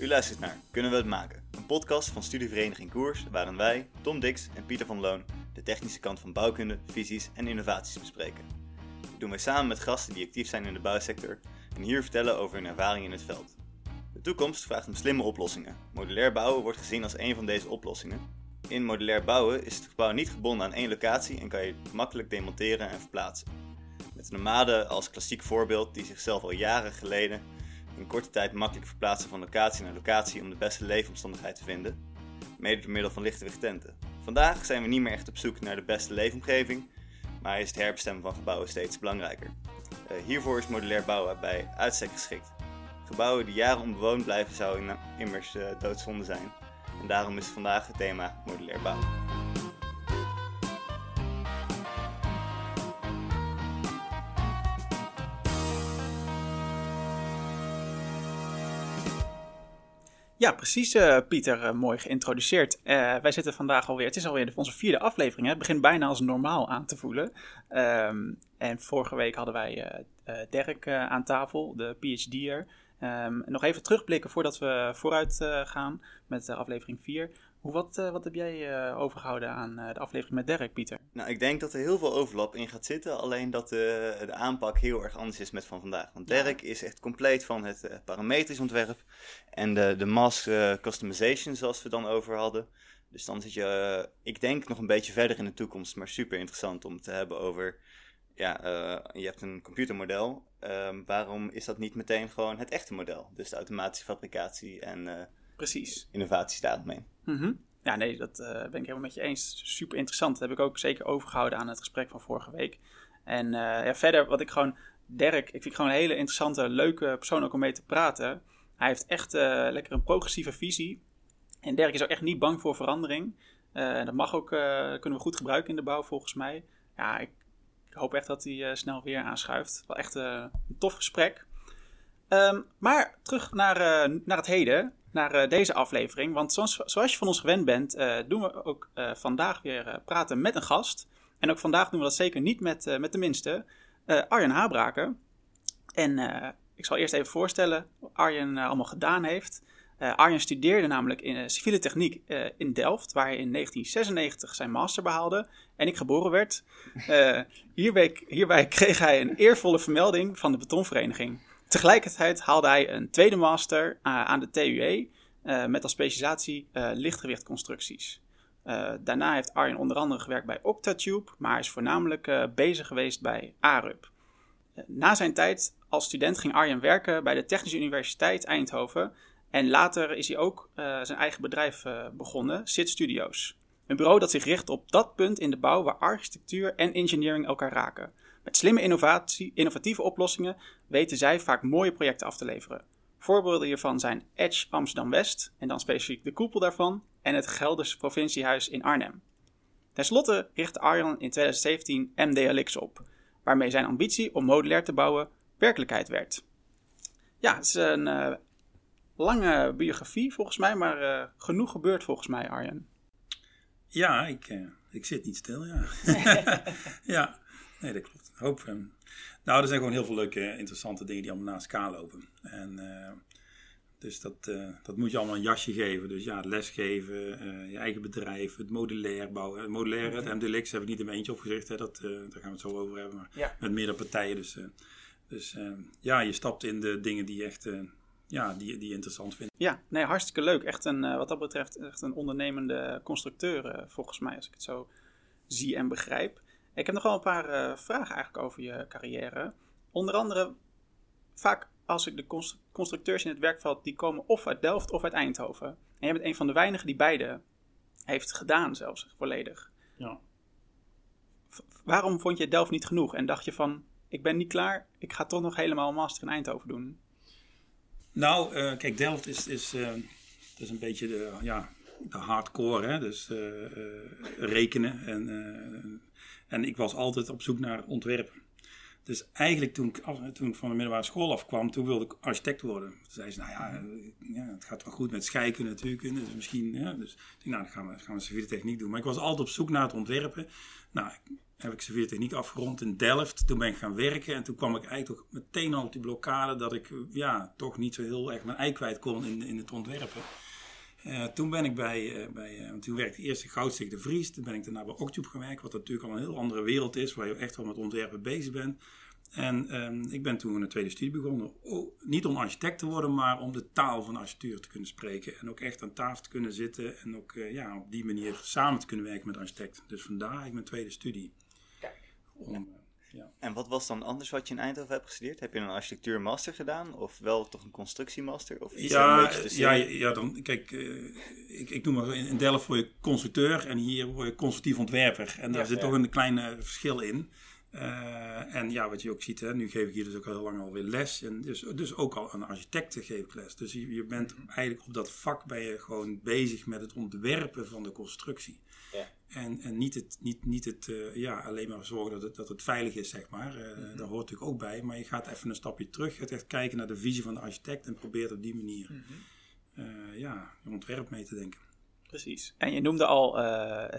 U luistert naar Kunnen we het maken? Een podcast van Studievereniging Koers, waarin wij, Tom Dix en Pieter van Loon, de technische kant van bouwkunde, visies en innovaties bespreken. Dat doen wij samen met gasten die actief zijn in de bouwsector en hier vertellen over hun ervaring in het veld. De toekomst vraagt om slimme oplossingen. Modulair bouwen wordt gezien als een van deze oplossingen. In modulair bouwen is het gebouw niet gebonden aan één locatie en kan je makkelijk demonteren en verplaatsen. Met de nomade als klassiek voorbeeld die zichzelf al jaren geleden in korte tijd makkelijk verplaatsen van locatie naar locatie om de beste leefomstandigheid te vinden, mede door middel van lichte tenten. Vandaag zijn we niet meer echt op zoek naar de beste leefomgeving, maar is het herbestemmen van gebouwen steeds belangrijker. Uh, hiervoor is modulair bouwen bij uitstek geschikt. Gebouwen die jaren onbewoond blijven zouden immers uh, doodzonde zijn. En daarom is vandaag het thema modulair bouwen. Ja, precies, uh, Pieter. Uh, mooi geïntroduceerd. Uh, wij zitten vandaag alweer, het is alweer onze vierde aflevering. Hè? Het begint bijna als normaal aan te voelen. Um, en vorige week hadden wij Dirk aan tafel, de PhD'er. Um, nog even terugblikken voordat we vooruit gaan met aflevering 4. Hoe, wat, uh, wat heb jij uh, overgehouden aan uh, de aflevering met Dirk, Pieter? Nou, ik denk dat er heel veel overlap in gaat zitten. Alleen dat de, de aanpak heel erg anders is met van vandaag. Want Dirk is echt compleet van het parametrisch ontwerp. En de, de mass customization, zoals we dan over hadden. Dus dan zit je, ik denk, nog een beetje verder in de toekomst. Maar super interessant om te hebben over... Ja, je hebt een computermodel. Um, waarom is dat niet meteen gewoon het echte model? Dus de automatische fabricatie en... Precies. Innovatie staat mee. -hmm. Ja, nee, dat uh, ben ik helemaal met je eens. Super interessant. Dat heb ik ook zeker overgehouden aan het gesprek van vorige week. En uh, ja, verder, wat ik gewoon. Dirk, ik vind gewoon een hele interessante, leuke persoon ook om mee te praten. Hij heeft echt uh, lekker een progressieve visie. En Dirk is ook echt niet bang voor verandering. Dat mag ook, kunnen we goed gebruiken in de bouw volgens mij. Ja, ik, hoop echt dat hij snel weer aanschuift. Wel echt een tof gesprek. Um, maar terug naar, naar het heden naar uh, deze aflevering. Want zoals, zoals, je van ons gewend bent, uh, doen we ook uh, vandaag weer praten met een gast. En ook vandaag doen we dat zeker niet met, met de minste, Arjen Habraken. En ik zal eerst even voorstellen wat Arjen allemaal gedaan heeft. Arjen studeerde namelijk in civiele techniek in Delft, waar hij in 1996 zijn master behaalde en ik geboren werd. hierbij kreeg hij een eervolle vermelding van de betonvereniging. Tegelijkertijd haalde hij een tweede master uh, aan de TUE uh, met als specialisatie uh, lichtgewichtconstructies. daarna heeft Arjen onder andere gewerkt bij Octatube, maar is voornamelijk bezig geweest bij ARUP. na zijn tijd als student ging Arjen werken bij de Technische Universiteit Eindhoven en later is hij ook zijn eigen bedrijf begonnen, SIT Studios. Een bureau dat zich richt op dat punt in de bouw waar architectuur en engineering elkaar raken. Met slimme innovatie, innovatieve oplossingen weten zij vaak mooie projecten af te leveren. Voorbeelden hiervan zijn Edge Amsterdam West en dan specifiek de koepel daarvan en het Gelderse provinciehuis in Arnhem. Ten slotte richtte Arjan in 2017 MDLX op, waarmee zijn ambitie om modulair te bouwen werkelijkheid werd. Ja, het is een uh, lange biografie volgens mij, maar uh, genoeg gebeurd volgens mij, Arjen. Ja, ik, uh, ik zit niet stil, ja. ja, nee, dat klopt. Hoop. Um, nou, er zijn gewoon heel veel leuke, interessante dingen die allemaal naast elkaar lopen. En uh, dus dat, uh, dat moet je allemaal een jasje geven. Dus ja, het lesgeven, uh, je eigen bedrijf, het modulair bouwen. Het modulair, het MDLX heb ik niet in mijn eentje opgezegd. Hè, dat, daar gaan we het zo over hebben. Maar ja. met meerdere partijen. Dus, dus ja, je stapt in de dingen die je echt ja, die, die interessant vindt. Ja, nee, hartstikke leuk. Echt een, wat dat betreft echt een ondernemende constructeur, volgens mij, als ik het zo zie en begrijp. Ik heb nog wel een paar uh, vragen eigenlijk over je carrière. Onder andere, vaak als ik de constructeurs in het werkveld, die komen of uit Delft of uit Eindhoven. En jij bent een van de weinigen die beide heeft gedaan zelfs, volledig. Ja. waarom vond je Delft niet genoeg? En dacht je van, ik ben niet klaar, ik ga toch nog helemaal master in Eindhoven doen? Nou, uh, kijk, Delft is, is, uh, is een beetje de, ja, de hardcore, hè? dus rekenen en en ik was altijd op zoek naar ontwerpen. Dus eigenlijk toen ik, toen ik van de middelbare school afkwam, toen wilde ik architect worden. Toen zei ze, nou ja, ja het gaat wel goed met scheikunde natuurlijk. Dus misschien, ja, dus nou, dan gaan we, gaan we civiele techniek doen. Maar ik was altijd op zoek naar het ontwerpen. Nou, heb ik serveertechniek afgerond in Delft. Toen ben ik gaan werken en toen kwam ik eigenlijk toch meteen al op die blokkade dat ik ja, toch niet zo heel erg mijn ei kwijt kon in, in het ontwerpen. Uh, toen ben ik bij, uh, bij uh, toen werkte eerst de Vries. Toen ben ik daarna bij Octube gewerkt, wat natuurlijk al een heel andere wereld is, waar je echt wel met ontwerpen bezig bent. En um, ik ben toen een tweede studie begonnen. Oh, niet om architect te worden, maar om de taal van architectuur te kunnen spreken. En ook echt aan tafel te kunnen zitten en ook ja, op die manier samen te kunnen werken met architecten. Dus vandaar ik mijn tweede studie. Om, ja. En wat was dan anders wat je in Eindhoven hebt gestudeerd? Heb je een architectuurmaster gedaan? Of wel toch een constructiemaster? Of iets ja, een beetje te ja, ja, dan, kijk, uh, ik, ik noem maar in Delft word je constructeur en hier word je constructief ontwerper. En daar Ja, zit toch een klein verschil in. Uh, en ja, wat je ook ziet, hè, nu geef ik hier dus ook al heel lang alweer les. En dus, dus ook al aan architecten geef ik les. Dus je, je bent eigenlijk op dat vak ben je gewoon bezig met het ontwerpen van de constructie. Ja. En, en niet, het, niet, niet het, uh, ja, alleen maar zorgen dat het, dat het veilig is, zeg maar. Uh. Daar hoort natuurlijk ook bij. Maar je gaat even een stapje terug. Je gaat echt kijken naar de visie van de architect en probeert op die manier Mhm. uh, ja, je ontwerp mee te denken. Precies. En je noemde al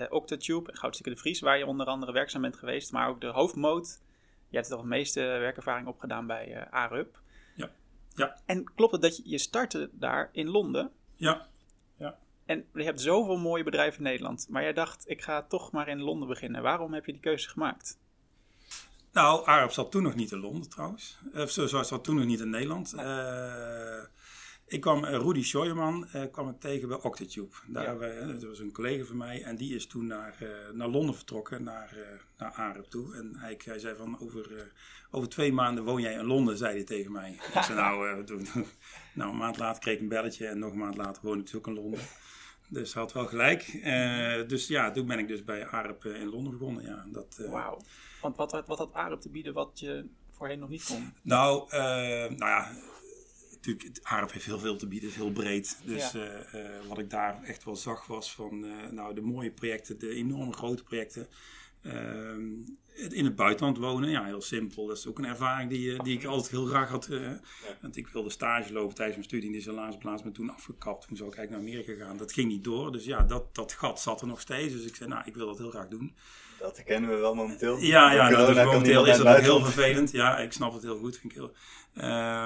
Octatube en Goudstikke de Vries, waar je onder andere werkzaam bent geweest, maar ook de hoofdmoot. Je hebt toch het meeste werkervaring opgedaan bij ARUP. Ja. ja. En klopt het dat je, je startte daar in Londen? Ja. En je hebt zoveel mooie bedrijven in Nederland, maar jij dacht, ik ga toch maar in Londen beginnen. Waarom heb je die keuze gemaakt? Nou, ARUP zat toen nog niet in Londen trouwens. Of zo zat toen nog niet in Nederland. Uh, ik kwam, uh, Rudy Scheuerman uh, kwam ik tegen bij Octatube. Daar ja. dat was een collega van mij en die is toen naar, naar Londen vertrokken, naar, naar ARUP toe. En hij, hij zei van, over, over twee maanden woon jij in Londen, zei hij tegen mij. ik zei, nou, nou, een maand later kreeg ik een belletje en nog een maand later woon ik ook in Londen. Dus had wel gelijk. dus ja, toen ben ik dus bij ARUP in Londen begonnen. Ja, dat, Wauw. Want wat, wat, wat had ARUP te bieden wat je voorheen nog niet kon? Nou, nou ja natuurlijk, ARP heeft heel veel te bieden, is heel breed. Dus ja. uh, uh, wat ik daar echt wel zag was van uh, nou, de mooie projecten, de enorme grote projecten. Het in het buitenland wonen, ja, heel simpel. Dat is ook een ervaring die, die ik altijd heel graag had. Ja. Want ik wilde stage lopen tijdens mijn studie, die is helaas plaats me toen afgekapt. Toen zou ik eigenlijk naar Amerika gaan. Dat ging niet door, dus ja, dat, dat gat zat er nog steeds. Dus ik zei, nou, ik wil dat heel graag doen. Dat herkennen we wel momenteel. Ja, ja dat is momenteel is dat ook heel vervelend. Ja, ik snap het heel goed. Vind ik heel,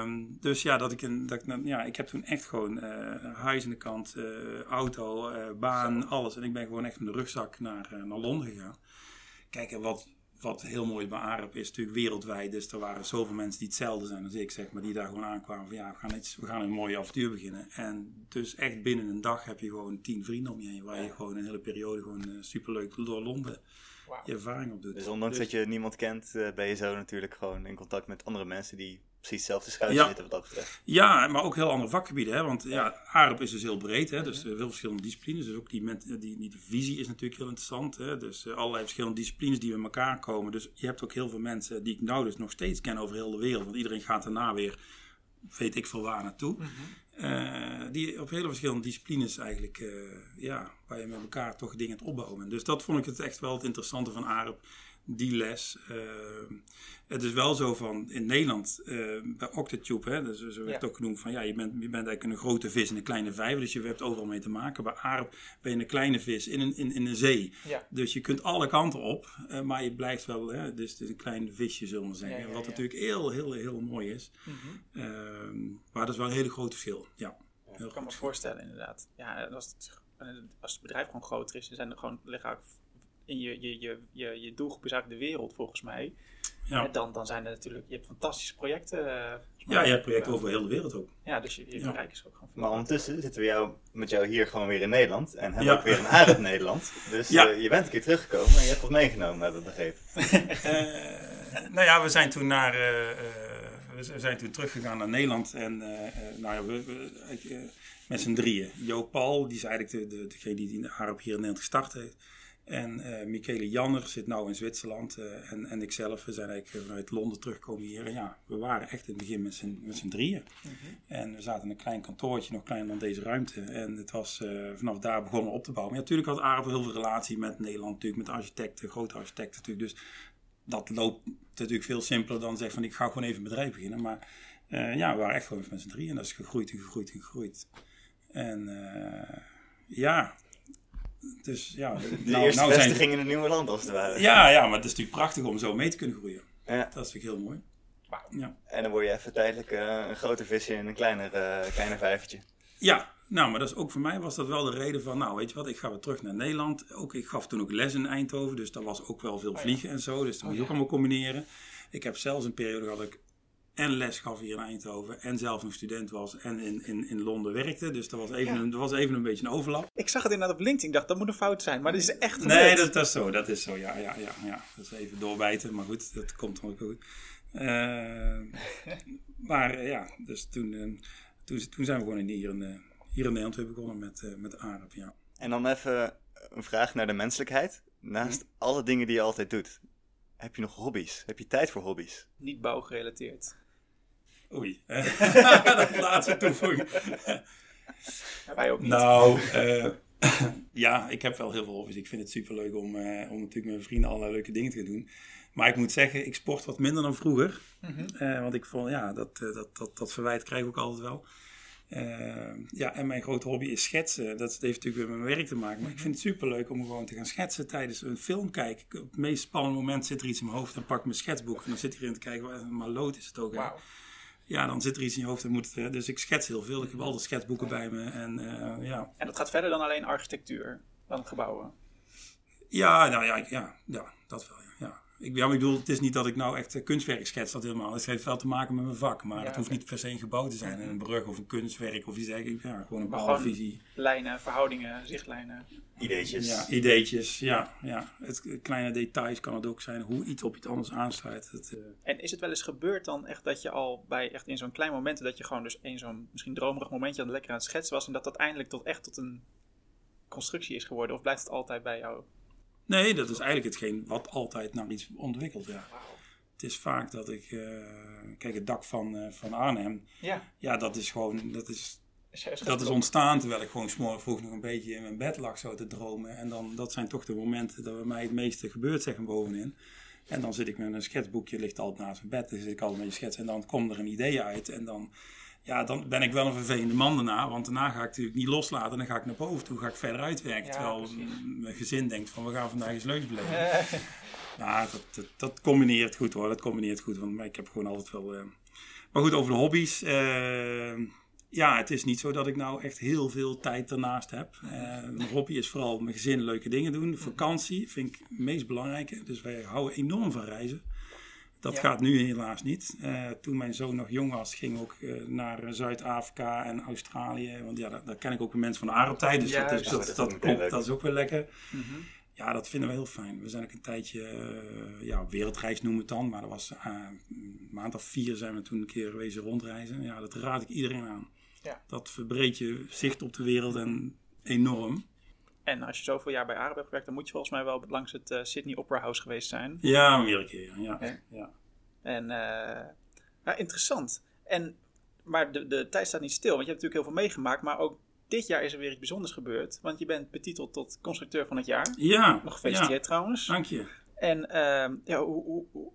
um, dus ja, dat ik, een, dat ik, ja, ik heb toen echt gewoon uh, huis aan de kant, uh, auto, baan, Zo. alles. En ik ben gewoon echt met de rugzak naar, naar Londen gegaan. Kijk, en wat, wat heel mooi bij ARP is natuurlijk wereldwijd. Dus er waren zoveel mensen die hetzelfde zijn als ik, zeg maar. Die daar gewoon aankwamen van ja, we gaan, iets, we gaan een mooie avontuur beginnen. En dus echt binnen een dag heb je gewoon tien vrienden om je heen. Waar je gewoon een hele periode gewoon superleuk door Londen wow. je ervaring op doet. Dus ondanks dus, dat je niemand kent, uh, ben je zo natuurlijk gewoon in contact met andere mensen die precies hetzelfde schuitje ja. zitten wat dat betreft. Ja, maar ook heel andere vakgebieden. Hè? Want ja, ARP is dus heel breed. Hè? Dus uh, veel verschillende disciplines. Dus ook die, met, die, die, die visie is natuurlijk heel interessant. Hè? Dus uh, allerlei verschillende disciplines die bij elkaar komen. Dus je hebt ook heel veel mensen die ik nou dus nog steeds ken over heel de wereld. Want iedereen gaat daarna weer, weet ik veel waar naartoe. Mm -hmm. Uh, die op hele verschillende disciplines eigenlijk, uh, ja, waar je met elkaar toch dingen het opbouwen. Dus dat vond ik het echt wel het interessante van ARP, die les. Uh, het is wel zo van, in Nederland, bij Octatube, hè, dus zo werd ja. ook genoemd van, ja, je bent, je bent eigenlijk een grote vis in een kleine vijver, dus je hebt overal mee te maken. Bij ARP ben je een kleine vis in een, in, in een zee. Ja. Dus je kunt alle kanten op, maar je blijft wel, hè, dus het is een klein visje, zullen we zeggen. Ja, wat natuurlijk heel, heel, heel mooi is. Mm -hmm. maar dat is wel een hele grote verschil, ja. Ik kan me voorstellen, inderdaad. Ja, als het, als het bedrijf gewoon groter is, dan zijn er gewoon liggen in je, je, je, je, je doelgroep is eigenlijk de wereld volgens mij. Ja. Dan, dan zijn er natuurlijk, je hebt fantastische projecten. Uh, ja, je hebt projecten over heel de wereld ook. Ja, dus je, je ja. bereik is ook gewoon. Maar ondertussen zitten we jou, met jou hier gewoon weer in Nederland en hebben ja. ook weer een aardig Nederland. Dus ja. uh, je bent een keer teruggekomen en je hebt wat meegenomen, hebben we begrepen. uh, nou ja, we zijn toen naar we zijn toen teruggegaan naar Nederland en uh, nou ja, we, we, uh, met z'n drieën. Joop Paul, die is eigenlijk de, de, degene die de ARP hier in Nederland gestart heeft. En uh, Michele Janner zit nu in Zwitserland. en, en ikzelf, we zijn eigenlijk vanuit Londen teruggekomen hier. En ja, we waren echt in het begin met z'n drieën. Mm -hmm. En we zaten in een klein kantoortje, nog kleiner dan deze ruimte. En het was vanaf daar begonnen op te bouwen. Maar ja, natuurlijk had ARP heel veel relatie met Nederland, natuurlijk met architecten, grote architecten natuurlijk. Dus dat loopt natuurlijk veel simpeler dan zeggen van ik ga gewoon even een bedrijf beginnen. Maar ja, we waren echt gewoon met z'n drieën en dat is gegroeid en gegroeid en gegroeid. En ja, dus ja. De nou- eerste nou zijn- vestiging in het nieuwe land, als het ware. Ja, ja, maar het is natuurlijk prachtig om zo mee te kunnen groeien. Ja. Dat vind ik heel mooi. Ja. En dan word je even tijdelijk eh, een groter visje in een kleiner, kleiner vijvertje. Ja, nou, maar dat is ook voor mij was dat wel de reden van, nou, weet je wat, ik ga weer terug naar Nederland. Ook, ik gaf toen ook les in Eindhoven, dus daar was ook wel veel vliegen en zo. Dus dat moet je ook allemaal combineren. Ik heb zelfs een periode gehad dat ik en les gaf hier in Eindhoven en zelf nog student was en in, in, in Londen werkte. Dus dat was, even Ja. een, dat was even een beetje een overlap. Ik zag het inderdaad op LinkedIn. Ik dacht, dat moet een fout zijn. Maar dit is echt gebeurd. Nee, dat, dat is zo, dat is zo, ja, ja, ja, ja. Dat is even doorbijten, maar goed, dat komt dan ook goed. Eh, maar eh, ja, dus toen, eh, toen, toen zijn we gewoon in, hier, in, eh, hier in Nederland weer begonnen met, eh met ARP, ja. En dan even een vraag naar de menselijkheid. Naast Mhm. alle dingen die je altijd doet, heb je nog hobby's? Heb je tijd voor hobby's? Niet bouwgerelateerd. Oei, dat laatste toevoeging. Wij ook niet. Nou, eh, ja, ik heb wel heel veel hobby's. Ik vind het superleuk om, eh, om natuurlijk met mijn vrienden allerlei leuke dingen te gaan doen. Maar ik moet zeggen, ik sport wat minder dan vroeger. Mhm. Eh, want ik vond, ja, dat, dat, dat, dat verwijt krijg ik ook altijd wel. Ja, en mijn grote hobby is schetsen. Dat heeft natuurlijk weer met mijn werk te maken. Maar ik vind het superleuk om gewoon te gaan schetsen tijdens een film kijken. Op het meest spannende moment zit er iets in mijn hoofd. Dan pak ik mijn schetsboek en dan zit ik erin te kijken. Maar lood is het ook. hè. Ja, dan zit er iets in je hoofd. Dan moet het, dus ik schets heel veel. Ik heb altijd schetsboeken bij me. En eh, ja. En dat gaat verder dan alleen architectuur. Dan gebouwen. Ja, nou ja, ja, ja dat wel. Ik, ja, maar ik bedoel, het is niet dat ik nou echt eh, kunstwerk schets, dat helemaal. Het heeft wel te maken met mijn vak, maar Ja, het hoeft niet per se een gebouw te zijn. Een brug of een kunstwerk of iets dergelijks. Ja, gewoon een bepaalde visie. Lijnen, verhoudingen, zichtlijnen. Ideetjes. Ja, ideetjes, ja. ja. Het, eh, kleine details kan het ook zijn, hoe iets op iets anders aansluit. Het, eh, En is het wel eens gebeurd dan echt dat je al bij echt in zo'n klein moment, dat je gewoon dus in zo'n misschien dromerig momentje aan het lekker aan het schetsen was en dat dat eindelijk tot echt tot een constructie is geworden? Of blijft het altijd bij jou? Nee, dat is eigenlijk hetgeen wat altijd naar iets ontwikkelt, ja. Het is vaak dat ik, eh, kijk, het dak van, eh, van Arnhem, Ja. ja, dat is gewoon, dat is Dat is ontstaan terwijl ik gewoon 's morgens vroeg nog een beetje in mijn bed lag zo te dromen. En dan, dat zijn toch de momenten dat bij mij het meeste gebeurt, zeg maar, bovenin. En dan zit ik met een schetsboekje, ligt altijd naast mijn bed. Dan zit ik altijd met je schets en dan komt er een idee uit. En dan, ja, dan ben ik wel een vervelende man daarna. Want daarna ga ik natuurlijk niet loslaten. Dan ga ik naar boven toe, ga ik verder uitwerken. Ja, terwijl precies. mijn gezin denkt van, we gaan vandaag eens leuks beleven. Ja, dat, dat, dat combineert goed hoor. Dat combineert goed. Want maar ik heb gewoon altijd wel. eh, Maar goed, over de hobby's. eh, ja, het is niet zo dat ik nou echt heel veel tijd ernaast heb. Eh, mijn hobby is vooral mijn gezin leuke dingen doen. Vakantie vind ik het meest belangrijke. Dus wij houden enorm van reizen. Dat Ja. gaat nu helaas niet. Eh, toen mijn zoon nog jong was, ging ook eh, naar Zuid-Afrika en Australië. Want ja, daar, daar ken ik ook een mensen van de aardtijd. Dus Ja, dat, is, ja, dat, dat is dat, ook meteen klopt, leuk. dat is ook weer lekker. mhm. Ja, dat vinden we heel fijn. We zijn ook een tijdje, eh, ja, wereldreis noemen we het dan. Maar dat was een maand of vier zijn we toen een keer wezen rondreizen. Ja, dat raad ik iedereen aan. Ja. Dat verbreedt je zicht op de wereld en enorm. En als je zoveel jaar bij Arab hebt gewerkt, dan moet je volgens mij wel langs het eh, Sydney Opera House geweest zijn. Ja, meerdere. Ja, Ja. ja. En eh, ja, interessant. En, maar de, de tijd staat niet stil, want je hebt natuurlijk heel veel meegemaakt. Maar ook dit jaar is er weer iets bijzonders gebeurd. Want je bent betiteld tot constructeur van het jaar. ja. Nog gefeliciteerd trouwens. Dank je. En ehm, ja, hoe, hoe-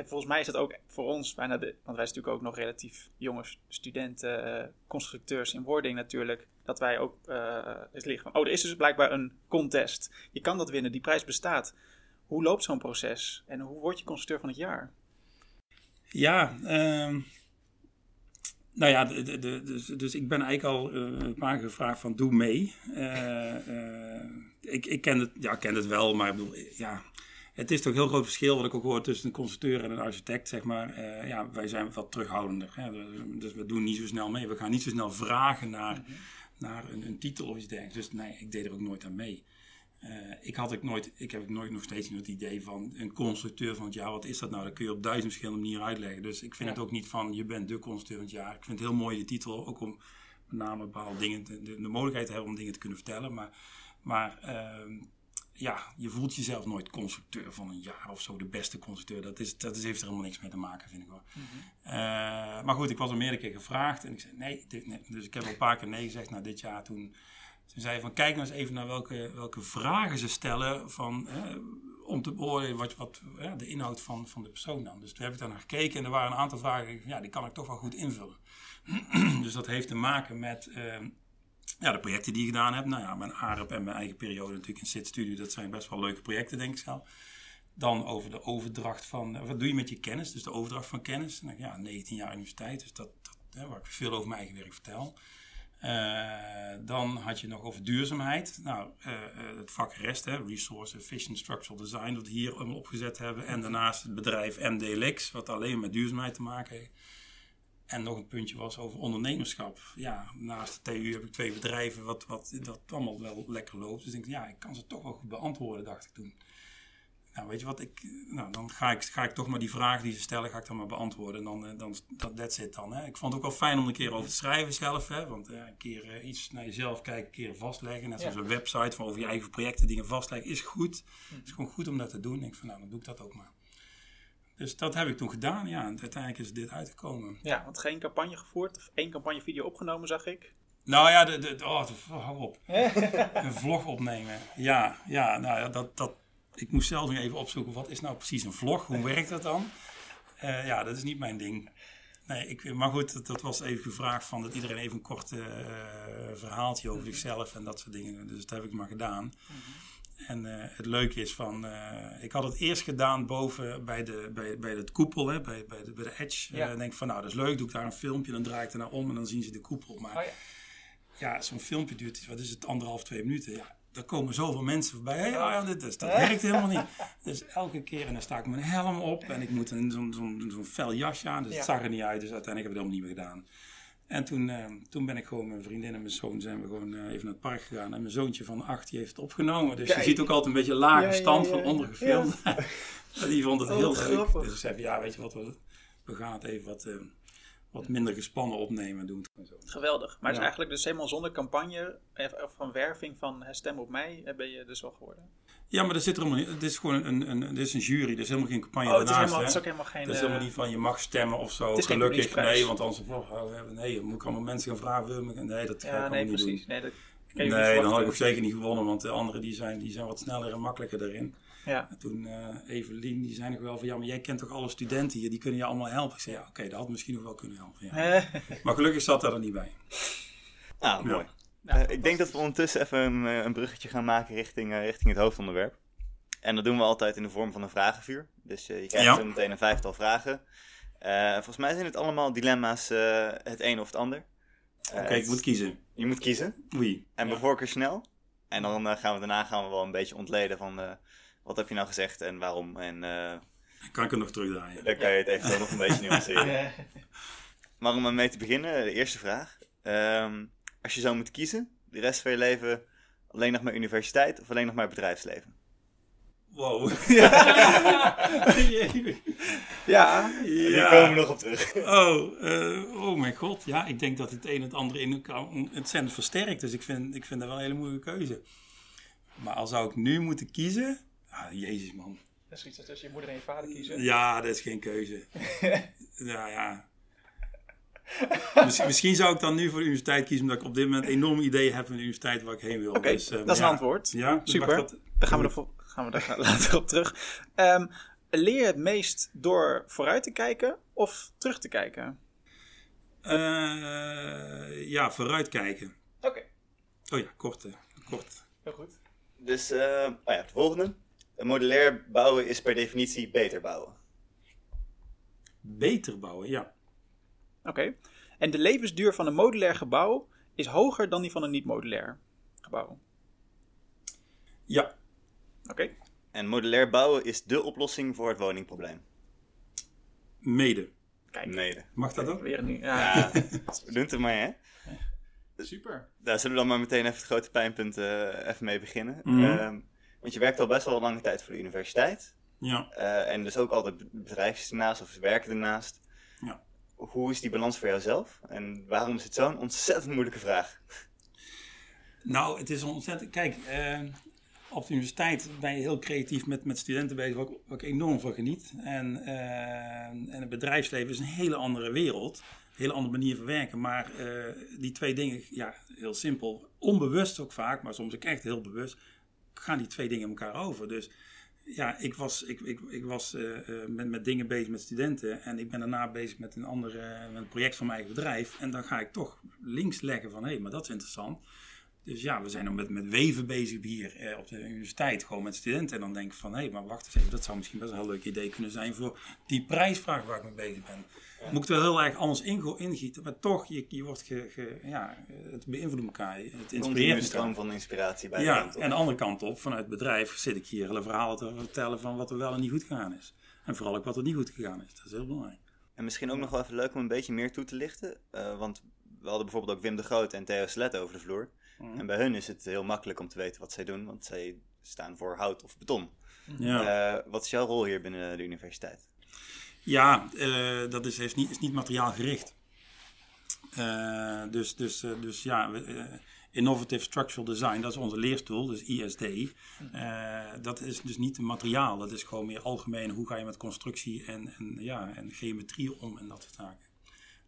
en volgens mij is dat ook voor ons bijna de. Want wij zijn natuurlijk ook nog relatief jonge studenten, eh, constructeurs in wording natuurlijk. Dat wij ook. eh is liggen van. Oh, er is dus blijkbaar een contest. Je kan dat winnen, die prijs bestaat. Hoe loopt zo'n proces? En hoe word je constructeur van het jaar? Ja, ehm, nou ja, de, de, dus, dus ik ben eigenlijk al eh, een paar keer gevraagd van doe mee. Ik, ik ken het, ja, ken het wel, maar ik bedoel, ja, het is toch een heel groot verschil wat ik ook hoor tussen een constructeur en een architect, zeg maar. Eh, ja, wij zijn wat terughoudender. Hè? Dus, dus we doen niet zo snel mee. We gaan niet zo snel vragen naar, naar een, een titel of iets dergelijks. Dus nee, ik deed er ook nooit aan mee. Eh, ik, had ook nooit, ik heb ook nooit nog steeds het idee van een constructeur van het jaar. Wat is dat nou? Dat kun je op duizend verschillende manieren uitleggen. Dus ik vind Ja. het ook niet van je bent de constructeur van het jaar. Ik vind het heel mooi de titel, ook om met name bepaalde dingen, de, de, de mogelijkheid te hebben om dingen te kunnen vertellen. Maar, maar ehm, ja, je voelt jezelf nooit constructeur van een jaar of zo, de beste constructeur. Dat, is, dat is, heeft er helemaal niks mee te maken, vind ik wel. Eh, maar goed, ik was er meerdere keer gevraagd en ik zei nee, dit, nee. Dus ik heb al een paar keer nee gezegd. Nou, dit jaar toen toen zei hij van kijk nou eens even naar welke, welke vragen ze stellen van, om te beoordelen wat, wat de inhoud van, van de persoon dan. Dus toen heb ik daar naar gekeken en er waren een aantal vragen, ja, die kan ik toch wel goed invullen. dus dat heeft te maken met, ehm, ja, de projecten die ik gedaan heb. Nou ja, mijn ARP en mijn eigen periode natuurlijk in SIT Studio. Dat zijn best wel leuke projecten, denk ik zelf. Dan over de overdracht van, wat doe je met je kennis? Dus de overdracht van kennis. Nou, ja, 19 jaar universiteit, dus dat, waar ik veel over mijn eigen werk vertel. Uh, dan had je nog over duurzaamheid. Nou, uh, het vak rest, hè, Resource Efficient Structural Design, dat we hier allemaal opgezet hebben. En daarnaast het bedrijf MDLX, wat alleen met duurzaamheid te maken heeft. En nog een puntje was over ondernemerschap. Ja, naast de TU heb ik twee bedrijven wat, wat dat allemaal wel lekker loopt. Dus ik denk, ja, ik kan ze toch wel goed beantwoorden, dacht ik toen. Nou, weet je wat, ik, nou, dan ga ik, ga ik toch maar die vragen die ze stellen, ga ik dan maar beantwoorden. En dan, eh, dan dat that's it dan. Hè. Ik vond het ook wel fijn om een keer over te schrijven zelf. Hè, want uh, een keer uh, iets naar jezelf kijken, een keer vastleggen. Net zoals een website van over je eigen projecten dingen vastleggen, is goed. Mhm. Het is gewoon goed om dat te doen. Ik denk van, nou, dan doe ik dat ook maar. Dus dat heb ik toen gedaan, ja. En uiteindelijk is dit uitgekomen. Ja, want geen campagne gevoerd of één campagnevideo opgenomen, zag ik. Nou ja, de, de, oh, hou op. een vlog opnemen. Ja, ja nou ja, dat, dat, ik moest zelf nog even opzoeken, wat is nou precies een vlog? Hoe werkt dat dan? Uh, ja, dat is niet mijn ding. Nee, ik, maar goed, dat, was even gevraagd van dat iedereen even een kort uh, verhaaltje over zichzelf en dat soort dingen. Dus dat heb ik maar gedaan. Mhm. En uh, het leuke is van, ik had het eerst gedaan boven bij, de, bij, bij het koepel, hè, bij, bij, de, bij de Edge. Ja. denk van, nou dat is leuk, doe ik daar een filmpje, dan draai ik er naar om en dan zien ze de koepel. Maar oh, ja, ja zo'n filmpje duurt, wat is het, anderhalf, twee minuten. Ja, er komen zoveel mensen voorbij. Hey, ja, dit is, dat werkt helemaal niet. Dus elke keer, en dan sta ik mijn helm op en ik moet zo'n zo'n zo'n fel jasje aan. Dus het zag er niet uit. Dus uiteindelijk heb ik het helemaal niet meer gedaan. En toen, uh, toen ben ik gewoon, mijn vriendin en mijn zoon zijn we gewoon uh, even naar het park gegaan. En mijn zoontje van acht, die heeft het opgenomen. Dus je ziet ook altijd een beetje lage stand van onder gefilmd. die vond het oh, heel leuk. Dus ik zei, ja, weet je wat, we, we gaan het even wat... Uh, wat minder gespannen opnemen doen. Geweldig. Maar het is eigenlijk dus helemaal zonder campagne of van werving van stem op mij eh, ben je dus wel geworden? Ja, maar er zit er helemaal niet. Het is gewoon een, een, het is een jury, er is helemaal geen campagne oh, het daarnaast. Is helemaal, het is ook helemaal geen... Het is helemaal eh, niet van je mag stemmen of zo. Gelukkig, nee, want anders oh, nee, moet ik allemaal mensen gaan vragen. Nee, dat ga ik nee, niet precies. doen. Nee, dat nee, dan had ik ook zeker niet gewonnen, want de anderen die zijn, die zijn wat sneller en makkelijker daarin. Ja. En toen uh, Evelien, die zei nog wel van ja, maar jij kent toch alle studenten hier, die kunnen je allemaal helpen. Ik zei ja, oké, dat had misschien nog wel kunnen helpen. Ja. maar gelukkig zat daar er niet bij. Ah, mooi. Uh, ik denk dat we ondertussen even een, eh, een bruggetje gaan maken richting, uh, richting het hoofdonderwerp. En dat doen we altijd in de vorm van een vragenvuur. Dus je krijgt ja. meteen een vijftal vragen. volgens mij zijn het allemaal dilemma's, het een of het ander. Oké, ik moet kiezen. Je moet kiezen. Wie? En ja. bijvoorbeeld snel. En dan gaan we daarna gaan we wel een beetje ontleden van wat heb je nou gezegd en waarom? En, uh, kan ik er nog terugdraaien? Dan kan je het even nog een beetje nuanceren. maar om mee te beginnen, de eerste vraag. Um, als je zou moeten kiezen, de rest van je leven alleen nog maar universiteit of alleen nog maar bedrijfsleven? Wow. ja, ja. komen we nog op terug. Oh, uh, oh mijn god. Ja, ik denk dat het een en het andere in elkaar ontzettend versterkt. Dus ik vind, ik vind dat wel een hele moeilijke keuze. Maar als zou ik nu moeten kiezen, Ah, jezus man. Dat is iets tussen je moeder en je vader kiezen. Ja, dat is geen keuze. ja, ja. misschien, zou ik dan nu voor de universiteit kiezen, omdat ik op dit moment enorm idee heb van de universiteit waar ik heen wil. Oké, dus, uh, dat is een antwoord. Ja, Super. Dat, Dan gaan we, er, gaan we daar later op terug. Um, leer je het meest door vooruit te kijken of terug te kijken? Uh, ja, vooruit kijken. Oké. Oh ja, kort. kort. Heel goed. Dus, uh, oh ja, de volgende. Modulair bouwen is per definitie beter bouwen. Beter bouwen, ja. Oké. En de levensduur van een modulair gebouw is hoger dan die van een niet-modulair gebouw? Ja. Oké. En modulair bouwen is dé oplossing voor het woningprobleem? Mede. Kijk. Mede. Mag dat ook? Weer niet. Ja, ja doen het er maar, hè? Super. Daar zullen we dan maar meteen even het grote pijnpunt uh, even mee beginnen. Mm -hmm. Want je werkt al best wel een lange tijd voor de universiteit. Ja. Uh, en dus ook altijd bedrijfjes ernaast of werken ernaast. Ja. Hoe is die balans voor jouzelf? En waarom is het zo'n ontzettend moeilijke vraag? Nou, het is ontzettend... Kijk, uh, op de universiteit ben je heel creatief met, met studenten bezig, wat ik enorm van geniet. En, uh, en het bedrijfsleven is een hele andere wereld. Een hele andere manier van werken. Maar die twee dingen, ja, heel simpel. Onbewust ook vaak, maar soms ook echt heel bewust gaan die twee dingen elkaar over. Dus ja, ik was, ik, ik, ik was uh, met, met dingen bezig met studenten en ik ben daarna bezig met een ander met een project van mijn eigen bedrijf. En dan ga ik toch links leggen van hé, hey, maar dat is interessant. Dus ja, we zijn nog met, met weven bezig hier eh, op de universiteit, gewoon met studenten. En dan denk ik van, hé, maar wacht eens even, dat zou misschien best een heel leuk idee kunnen zijn voor die prijsvraag waar ik mee bezig ben. Ja. Moet ik er wel heel erg anders in, ingieten, maar toch, je, je wordt ge, ge, ja, het beïnvloedt elkaar, het inspireert een stroom van inspiratie bij Ja, en de andere kant op, vanuit het bedrijf zit ik hier hele verhalen te vertellen van wat er wel en niet goed gegaan is. En vooral ook wat er niet goed gegaan is, dat is heel belangrijk. En misschien ook nog wel even leuk om een beetje meer toe te lichten, uh, want we hadden bijvoorbeeld ook Wim de Groot en Theo Slet over de vloer. Mm. En bij hun is het heel makkelijk om te weten wat zij doen, want zij staan voor hout of beton. Ja. Uh, wat is jouw rol hier binnen de universiteit? Ja, uh, dat is, heeft niet, is niet materiaalgericht. Uh, dus, dus, dus ja, Innovative Structural Design, dat is onze leerstoel, dus ISD. dat is dus niet materiaal, dat is gewoon meer algemeen hoe ga je met constructie en, en, ja, en geometrie om en dat soort zaken.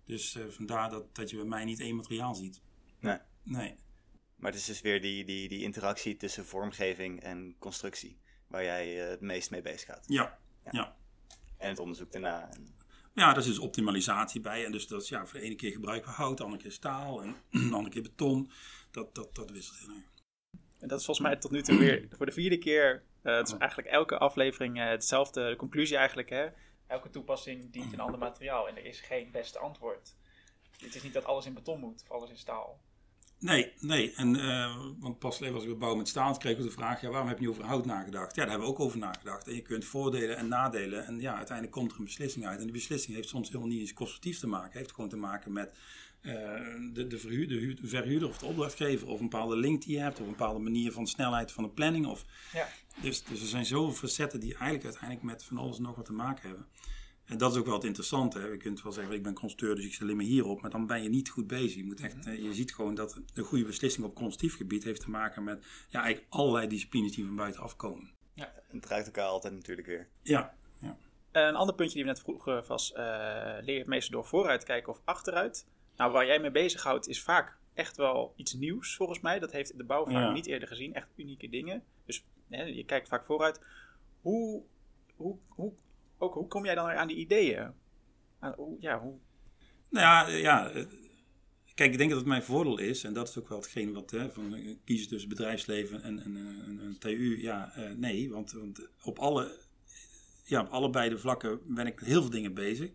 Dus vandaar dat, dat je bij mij niet één materiaal ziet. Nee. Nee. Maar het is dus weer die, die, die interactie tussen vormgeving en constructie waar jij uh, het meest mee bezig gaat. Ja. ja. ja. En het onderzoek daarna. Ja, daar is dus optimalisatie bij. En dus dat is ja, voor de ene keer gebruiken we hout, de andere keer staal en de andere keer beton. Dat, dat, dat wisselt heel erg. En dat is volgens mij tot nu toe weer voor de vierde keer. Uh, het is eigenlijk elke aflevering uh, hetzelfde, de conclusie eigenlijk. Hè? Elke toepassing dient een ander materiaal en er is geen beste antwoord. Het is niet dat alles in beton moet of alles in staal. Nee, nee. En, uh, want pas even als ik bouw met staal kreeg ik de vraag, ja, waarom heb je niet over hout nagedacht? Ja, daar hebben we ook over nagedacht. En je kunt voordelen en nadelen. En ja, uiteindelijk komt er een beslissing uit. En die beslissing heeft soms helemaal niet eens constructief te maken. Het heeft gewoon te maken met uh, de, de, verhuurder, de verhuurder of de opdrachtgever. Of een bepaalde link die je hebt. Of een bepaalde manier van snelheid van de planning. Of, ja. dus, dus er zijn zoveel facetten die eigenlijk uiteindelijk met van alles nog wat te maken hebben. En dat is ook wel het interessante. Hè. Je kunt wel zeggen, ik ben constructeur, dus ik zit alleen maar hierop. Maar dan ben je niet goed bezig. Je, moet echt, mhm. eh, je ziet gewoon dat een goede beslissing op constructief gebied heeft te maken met ja, eigenlijk allerlei disciplines die van buitenaf komen. Ja, het draait elkaar altijd natuurlijk weer. Ja. ja. Een ander puntje die we net vroegen was, uh, leer je het meestal door vooruit kijken of achteruit? Nou, waar jij mee bezighoudt is vaak echt wel iets nieuws volgens mij. Dat heeft de bouw vaak niet eerder gezien. Echt unieke dingen. Dus hè, je kijkt vaak vooruit. Hoe, hoe, hoe ook hoe kom jij dan aan die ideeën? ja, hoe... Nou ja, ja, eh, kijk, ik denk dat het mijn voordeel is, en dat is ook wel hetgeen wat hè, van eh, kiezen tussen bedrijfsleven en, en, en, TU. Ja, nee, want, want, op, alle, ja, op allebei de vlakken ben ik met heel veel dingen bezig.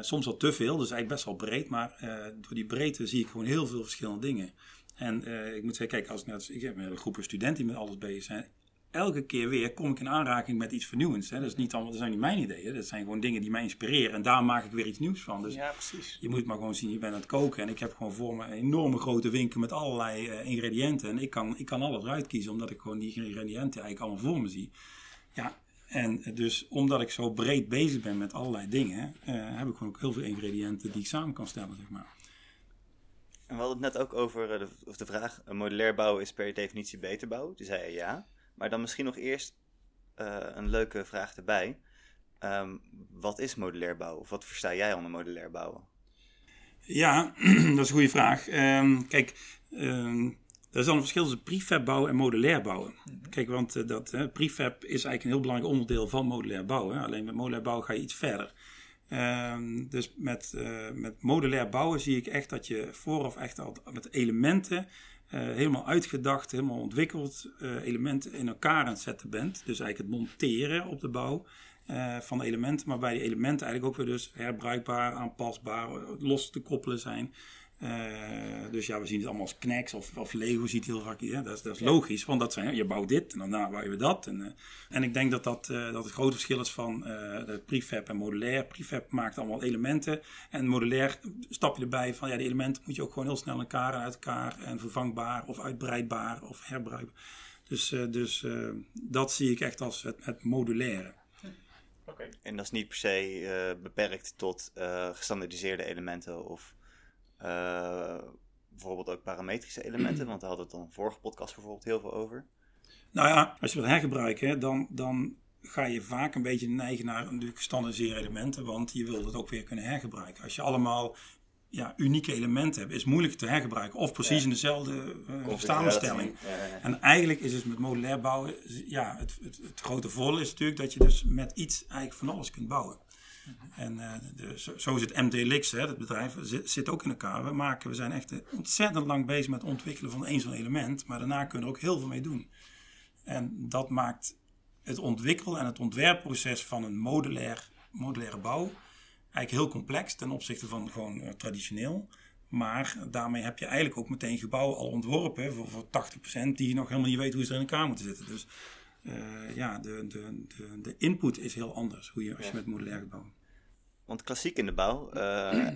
Soms al te veel, dus eigenlijk best wel breed, maar door die breedte zie ik gewoon heel veel verschillende dingen. En ik moet zeggen, kijk, als ik, net, ik heb een groep studenten die met alles bezig zijn elke keer weer kom ik in aanraking met iets vernieuwends. Hè. Dat, is niet allemaal, dat zijn niet mijn ideeën. Dat zijn gewoon dingen die mij inspireren. En daar maak ik weer iets nieuws van. Dus ja, precies. Je moet maar gewoon zien, je bent aan het koken. En ik heb gewoon voor me een enorme grote winkel met allerlei uh, ingrediënten. En ik kan, ik kan alles eruit kiezen, omdat ik gewoon die ingrediënten eigenlijk allemaal voor me zie. Ja, en dus omdat ik zo breed bezig ben met allerlei dingen, uh, heb ik gewoon ook heel veel ingrediënten die ik samen kan stellen, zeg maar. En we hadden het net ook over uh, de, of de vraag: modulair bouwen is per definitie beter bouwen. Toen zei je ja. Maar dan misschien nog eerst uh, een leuke vraag erbij. Um, wat is modulair bouwen? Of wat versta jij onder modulair bouwen? Ja, dat is een goede vraag. Um, kijk, um, er is al een verschil tussen prefab bouwen en modulair bouwen. Mhm. Kijk, want uh, dat, uh, prefab is eigenlijk een heel belangrijk onderdeel van modulair bouwen. Hè. Alleen met modulair bouwen ga je iets verder. Dus met, uh, met modulair bouwen zie ik echt dat je vooraf echt al met elementen helemaal uitgedacht, helemaal ontwikkeld uh, elementen in elkaar aan het zetten bent. Dus eigenlijk het monteren op de bouw uh, van elementen, maar bij die elementen eigenlijk ook weer dus herbruikbaar, aanpasbaar, los te koppelen zijn. Uh, dus ja, we zien het allemaal als Knex of, of Lego ziet heel vaak. Ja, dat, is, dat is logisch, want dat zijn, je bouwt dit en daarna bouw je dat. En, uh, en ik denk dat dat, uh, dat het grote verschil is van de prefab en modulair. Prefab maakt allemaal elementen en modulair stap je erbij van ja, die elementen moet je ook gewoon heel snel elkaar uit elkaar en vervangbaar of uitbreidbaar of herbruikbaar. Dus, dus dat zie ik echt als het, modulaire. Okay. En dat is niet per se beperkt tot gestandardiseerde elementen of uh, bijvoorbeeld ook parametrische elementen, want daar hadden we het dan in de vorige podcast bijvoorbeeld heel veel over. Nou ja, als je wilt hergebruiken, dan, dan ga je vaak een beetje neigen naar gestandardiseerde elementen, want je wilt het ook weer kunnen hergebruiken. Als je allemaal ja, unieke elementen hebt, is moeilijk te hergebruiken of precies in dezelfde uh, samenstelling. En eigenlijk is het met modulair bouwen, ja, het, het, het grote voordeel is natuurlijk dat je dus met iets eigenlijk van alles kunt bouwen. En uh, de, zo, is het MDLX, hè, het bedrijf, zit, ook in elkaar. We, maken, we zijn echt ontzettend lang bezig met het ontwikkelen van één zo'n element. Maar daarna kunnen we ook heel veel mee doen. En dat maakt het ontwikkelen en het ontwerpproces van een modulair, modulaire bouw eigenlijk heel complex ten opzichte van gewoon uh, traditioneel. Maar daarmee heb je eigenlijk ook meteen gebouwen al ontworpen voor, voor 80% die nog helemaal niet weet hoe ze in elkaar moeten zitten. Dus uh, ja, de, de, de, de input is heel anders hoe je, als je met modulair bouwen. Want klassiek in de bouw, uh,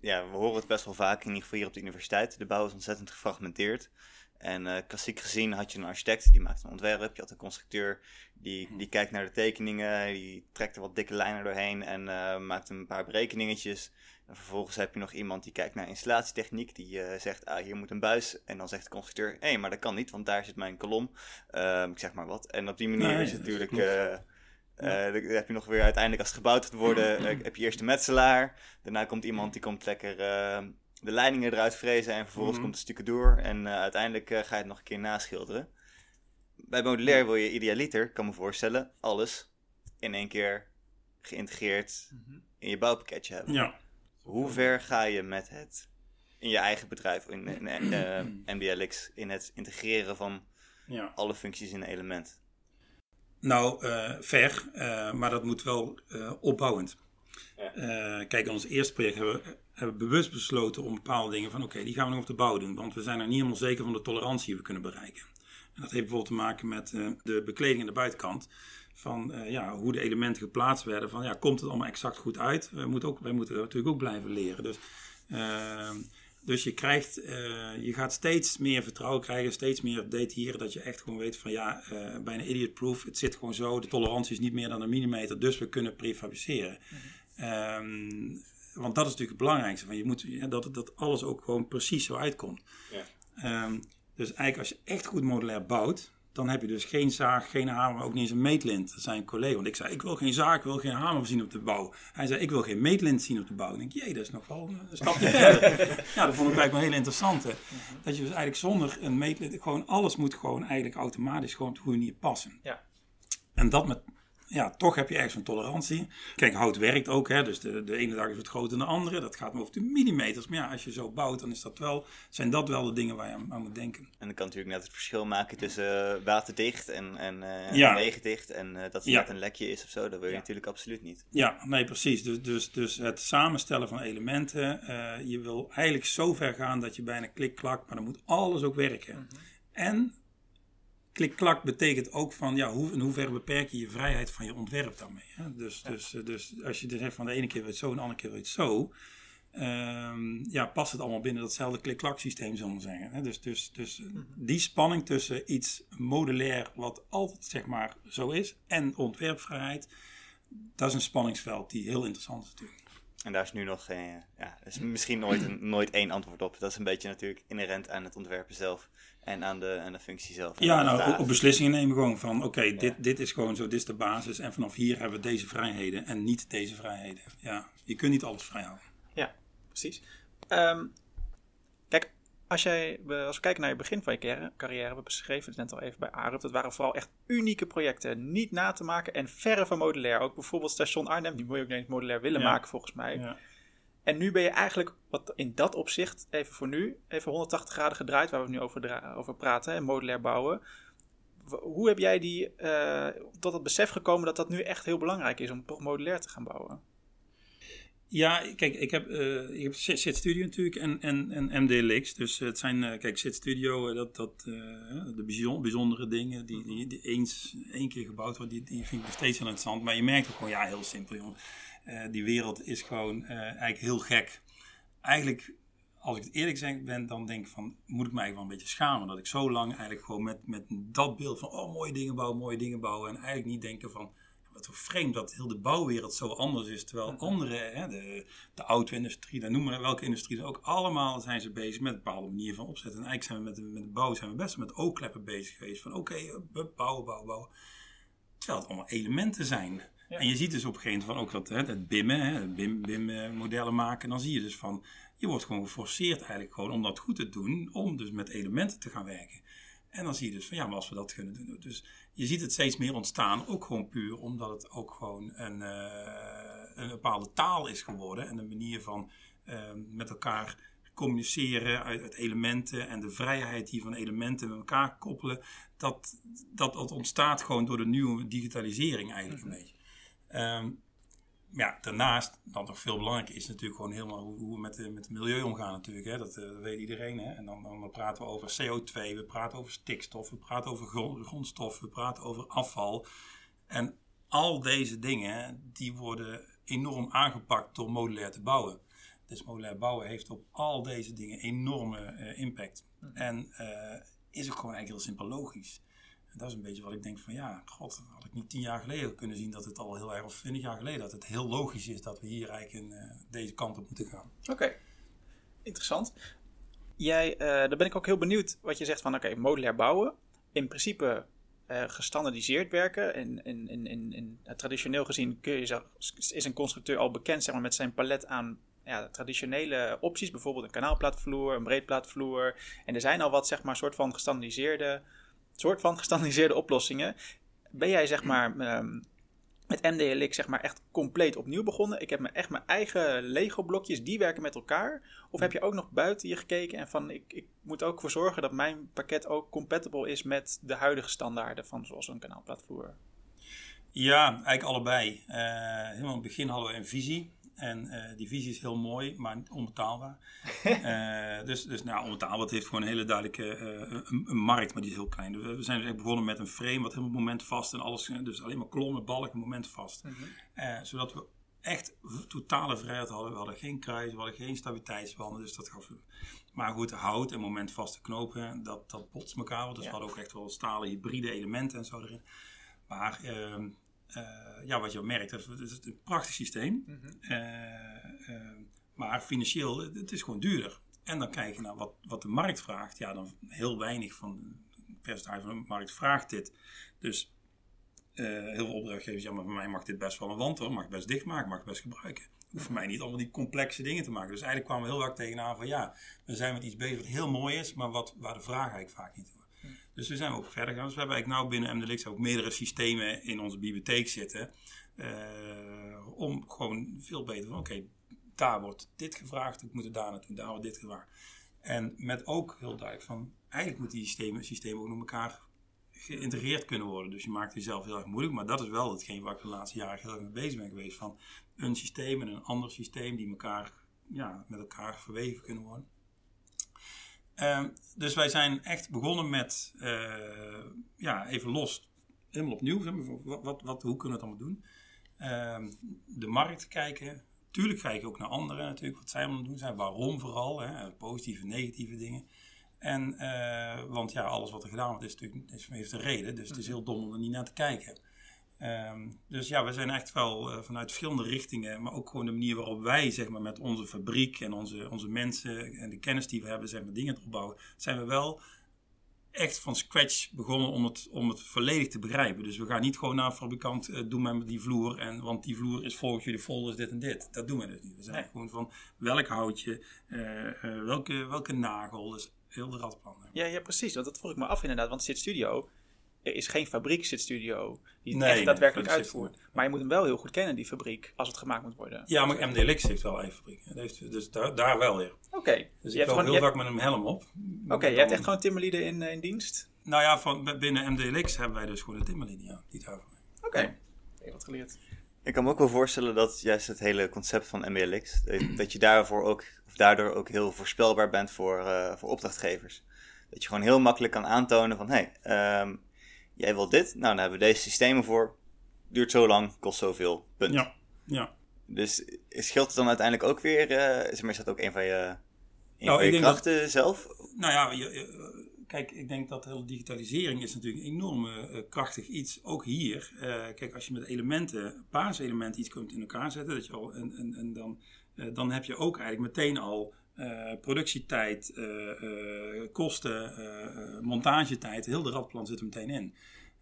ja, we horen het best wel vaak, in ieder geval hier op de universiteit. De bouw is ontzettend gefragmenteerd. En uh, klassiek gezien had je een architect, die maakt een ontwerp. Je had een constructeur, die, die kijkt naar de tekeningen. Die trekt er wat dikke lijnen doorheen en uh, maakt een paar berekeningetjes. En vervolgens heb je nog iemand die kijkt naar installatietechniek. Die uh, zegt, ah, hier moet een buis. En dan zegt de constructeur, hé, hey, maar dat kan niet, want daar zit mijn kolom. Ehm, ik zeg maar wat. En op die manier nee, is het natuurlijk... Ja. Uh, dan heb je nog weer uiteindelijk als het gebouwd gaat worden, heb je eerst de metselaar. Daarna komt iemand die komt lekker uh, de leidingen eruit frezen en vervolgens mm -hmm. komt het door. En uiteindelijk ga je het nog een keer naschilderen. Bij modulair wil je idealiter, kan me voorstellen, alles in één keer geïntegreerd mm -hmm. in je bouwpakketje hebben. Ja. Hoe ver ga je met het in je eigen bedrijf, in, in, in MBLX, in het integreren van ja. alle functies in een element? Nou, uh, ver, uh, maar dat moet wel opbouwend. Ja. kijk, ons eerste project hebben we, hebben we bewust besloten om bepaalde dingen van oké, okay, die gaan we nog op de bouw doen. Want we zijn er niet helemaal zeker van de tolerantie die we kunnen bereiken. En dat heeft bijvoorbeeld te maken met de bekleding aan de buitenkant. Van ja, hoe de elementen geplaatst werden. Van ja, komt het allemaal exact goed uit? We moeten ook, wij moeten natuurlijk ook blijven leren. Dus dus je krijgt, uh, je gaat steeds meer vertrouwen krijgen, steeds meer detailleren, dat je echt gewoon weet van ja, uh, bijna idiot proof, het zit gewoon zo, de tolerantie is niet meer dan een millimeter, dus we kunnen prefabriceren. Mm um, want dat is natuurlijk het belangrijkste, van je moet, ja, dat, dat alles ook gewoon precies zo uitkomt. Ja. Um, dus eigenlijk als je echt goed modulair bouwt, dan heb je dus geen zaag, geen hamer, ook niet eens een meetlint. Dat zijn collega. Want ik zei, ik wil geen zaag, ik wil geen hamer zien op de bouw. Hij zei, ik wil geen meetlint zien op de bouw. Ik denk, jee, dat is nog wel een stapje verder. Ja, dat vond ik eigenlijk wel heel interessant. Hè. Dat je dus eigenlijk zonder een meetlint, gewoon alles moet gewoon eigenlijk automatisch gewoon op de goede manier passen. Ja. En dat met ja, toch heb je ergens een tolerantie. Kijk, hout werkt ook, hè, dus de, de ene dag is het groter dan de andere. Dat gaat maar over de millimeters. Maar ja, als je zo bouwt, dan is dat wel, zijn dat wel de dingen waar je aan, aan moet denken. En dan kan natuurlijk net het verschil maken tussen uh, waterdicht en, en uh, ja. En uh, dat er ja. net een lekje is of zo, dat wil je ja. natuurlijk absoluut niet. Ja, nee, precies. Dus, dus, dus het samenstellen van elementen. je wil eigenlijk zo ver gaan dat je bijna klik-klak, maar dan moet alles ook werken. Mm -hmm. En klik-klak betekent ook van ja, hoe, in hoeverre beperk je je vrijheid van je ontwerp daarmee. Hè? Dus, ja. dus, dus als je dus zegt van de ene keer het zo en de andere keer het zo. Um, ja, past het allemaal binnen datzelfde klik-klak systeem, zullen we zeggen. Hè? Dus, dus, dus mm -hmm. die spanning tussen iets modulair, wat altijd zeg maar zo is, en ontwerpvrijheid, dat is een spanningsveld die heel interessant is natuurlijk. En daar is nu nog geen, ja, is misschien nooit, een, nooit één antwoord op. Dat is een beetje natuurlijk inherent aan het ontwerpen zelf en aan de, aan de functie zelf. Ja, nou, op beslissingen nemen gewoon van, oké, okay, ja. dit, dit is gewoon zo, dit is de basis. En vanaf hier hebben we deze vrijheden en niet deze vrijheden. Ja, je kunt niet alles vrijhouden. Ja, precies. Um, kijk, als, jij, als we kijken naar je begin van je carrière, we beschreven het net al even bij Arup, dat waren vooral echt unieke projecten, niet na te maken en verre van modulair. Ook bijvoorbeeld station Arnhem, die moet je ook niet modulair willen ja. maken volgens mij. Ja. En nu ben je eigenlijk, wat in dat opzicht, even voor nu, even 180 graden gedraaid, waar we nu over, over praten, en modulair bouwen. Hoe heb jij die, uh, tot het besef gekomen dat dat nu echt heel belangrijk is om toch modulair te gaan bouwen? Ja, kijk, ik heb, uh, ik heb Studio natuurlijk en, en, en MDLX. Dus het zijn, kijk, Sit Studio, dat, dat, de bijzondere dingen die, die, die eens één keer gebouwd worden, die, die vind ik nog steeds interessant. Maar je merkt ook gewoon, ja, heel simpel, jongen. Uh, die wereld is gewoon uh, eigenlijk heel gek. Eigenlijk, als ik het eerlijk zeg ben, dan denk ik van, moet ik mij wel een beetje schamen. Dat ik zo lang eigenlijk gewoon met, met dat beeld van, oh, mooie dingen bouwen, mooie dingen bouwen. En eigenlijk niet denken van, wat zo vreemd dat heel de bouwwereld zo anders is. Terwijl andere, hè, de, de auto-industrie, dan noemen we welke industrie ook, allemaal zijn ze bezig met een bepaalde manier van opzetten. En eigenlijk zijn we met de, met de bouw zijn we best met oogkleppen bezig geweest. Van oké, okay, bouwen, bouwen, bouwen. Terwijl het allemaal elementen zijn. Ja. En je ziet dus op een gegeven moment van ook dat, hè, het BIMmen, hè, BIM, BIM-modellen maken. Dan zie je dus van, je wordt gewoon geforceerd eigenlijk gewoon om dat goed te doen. Om dus met elementen te gaan werken. En dan zie je dus van ja, maar als we dat kunnen doen. Dus je ziet het steeds meer ontstaan, ook gewoon puur omdat het ook gewoon een, uh, een bepaalde taal is geworden. En een manier van uh, met elkaar communiceren uit, uit, elementen en de vrijheid die van elementen met elkaar koppelen. Dat, dat, dat ontstaat gewoon door de nieuwe digitalisering eigenlijk een beetje. Um, ja, daarnaast, wat nog veel belangrijker is natuurlijk gewoon helemaal hoe, hoe we met, de, met het milieu omgaan natuurlijk. Hè. Dat, uh, dat weet iedereen. Hè. En dan, dan praten we over CO2, we praten over stikstof, we praten over grond, grondstof, we praten over afval. En al deze dingen, die worden enorm aangepakt door modulair te bouwen. Dus modulair bouwen heeft op al deze dingen enorme uh, impact. En uh, is ook gewoon eigenlijk heel simpel logisch dat is een beetje wat ik denk van ja, god, had ik niet tien jaar geleden kunnen zien dat het al heel erg, of twintig jaar geleden, dat het heel logisch is dat we hier eigenlijk in uh, deze kant op moeten gaan. Oké, interessant. Jij, uh, daar ben ik ook heel benieuwd wat je zegt van oké, modulair bouwen. In principe uh, gestandardiseerd werken. En, in, in, in, in, traditioneel gezien kun je, is een constructeur al bekend zeg maar, met zijn palet aan ja, traditionele opties. Bijvoorbeeld een kanaalplaatvloer, een breedplaatvloer. En er zijn al wat zeg maar, soort van gestandardiseerde soort van gestandardiseerde oplossingen. Ben jij zeg maar um, met MDLX zeg maar echt compleet opnieuw begonnen? Ik heb me echt mijn eigen Lego blokjes, die werken met elkaar. Of heb je ook nog buiten je gekeken en van ik, ik moet ook voor zorgen dat mijn pakket ook compatible is met de huidige standaarden van zoals een kanaalplatform? Ja, eigenlijk allebei. Uh, helemaal in het begin hadden we een visie. En uh, die visie is heel mooi, maar onbetaalbaar. uh, dus, dus nou, onbetaalbaar. Het heeft gewoon een hele duidelijke uh, een, een, markt, maar die is heel klein. We, we zijn dus echt begonnen met een frame wat helemaal momentvast en alles. Dus alleen maar kolommen, balken, momentvast. Mm -hmm. zodat we echt totale vrijheid hadden. We hadden geen kruis, we hadden geen stabiliteitsbanden. Dus dat gaf. Maar goed, hout en momentvaste knopen, dat, dat botst elkaar. Dus ja. we hadden ook echt wel stalen hybride elementen en zo erin. Maar ehm, ja, wat je merkt, het is een prachtig systeem. Mm -hmm. uh, uh, maar financieel, het is gewoon duurder. En dan kijk je naar wat, wat de markt vraagt. Ja, dan heel weinig van het percentage van de markt vraagt dit. Dus heel veel opdrachtgevers, ja, maar voor mij mag dit best wel een wand hoor. Mag ik best dichtmaken, mag ik best gebruiken. Hoeft voor mij niet allemaal die complexe dingen te maken. Dus eigenlijk kwamen we heel vaak tegenaan van ja, we zijn met iets bezig wat heel mooi is, maar wat, waar de vraag eigenlijk vaak niet dus we zijn ook verder gegaan. Dus we hebben eigenlijk nou binnen MDLX ook meerdere systemen in onze bibliotheek zitten. Uh, om gewoon veel beter van, oké, daar wordt dit gevraagd, ik moet daar naartoe, daar wordt dit gevraagd. En met ook heel duidelijk van, eigenlijk moeten die systemen, systemen ook met elkaar geïntegreerd kunnen worden. Dus je maakt jezelf heel erg moeilijk, maar dat is wel hetgeen waar ik de laatste jaren heel erg mee bezig ben geweest. Van een systeem en een ander systeem die elkaar, ja, met elkaar verweven kunnen worden. Uh, dus wij zijn echt begonnen met, uh, ja, even los, helemaal opnieuw. Wat, wat, wat, hoe kunnen we het allemaal doen? Uh, de markt kijken. Tuurlijk kijk je ook naar anderen natuurlijk, wat zij allemaal doen zijn. Waarom vooral, hè? positieve, negatieve dingen. En, uh, want ja, alles wat er gedaan wordt is natuurlijk, is, heeft een reden. Dus het is heel dom om er niet naar te kijken. Um, dus ja, we zijn echt wel uh, vanuit verschillende richtingen, maar ook gewoon de manier waarop wij zeg maar, met onze fabriek en onze, onze mensen en de kennis die we hebben, zeg maar, dingen te opbouwen, zijn we wel echt van scratch begonnen om het, om het volledig te begrijpen. Dus we gaan niet gewoon naar een fabrikant, uh, doen met die vloer, en, want die vloer is volgens jullie folders dit en dit. Dat doen we dus niet. We zijn nee. gewoon van welk houtje, uh, welke, welke nagel, dus heel de radplan. Ja, ja, precies. Want dat vroeg ik me af inderdaad, want Zit Studio er is geen fabriekzitstudio die het nee, echt daadwerkelijk nee, uitvoert. Maar je moet hem wel heel goed kennen, die fabriek, als het gemaakt moet worden. Ja, maar MDLX heeft wel een fabriek. Heeft, dus daar, daar wel weer. Oké. Okay. Dus je ik loop heel vaak met een helm op. Oké, okay, je hebt echt gewoon timmerlieden in, in dienst? Nou ja, van, binnen MDLX hebben wij dus gewoon een timmerlieden, ja. Die daarvoor. Oké, okay. wat geleerd. Ik kan me ook wel voorstellen dat juist het hele concept van MDLX, dat je daarvoor ook, of daardoor ook heel voorspelbaar bent voor, uh, voor opdrachtgevers. Dat je gewoon heel makkelijk kan aantonen van, hé, hey, um, jij wilt dit, nou dan hebben we deze systemen voor. Duurt zo lang, kost zoveel, punt. Ja, ja. Dus scheelt het dan uiteindelijk ook weer, uh, is, dat ook een van je, een nou, van je krachten dat, zelf? Nou ja, je, je, kijk, ik denk dat de hele digitalisering is natuurlijk een enorm uh, krachtig iets. Ook hier, uh, kijk, als je met elementen, basiselementen iets kunt in elkaar zetten, dat je al, en, en, en dan, dan heb je ook eigenlijk meteen al uh, productietijd, uh, uh, kosten, montagetijd, heel de radplan zit er meteen in.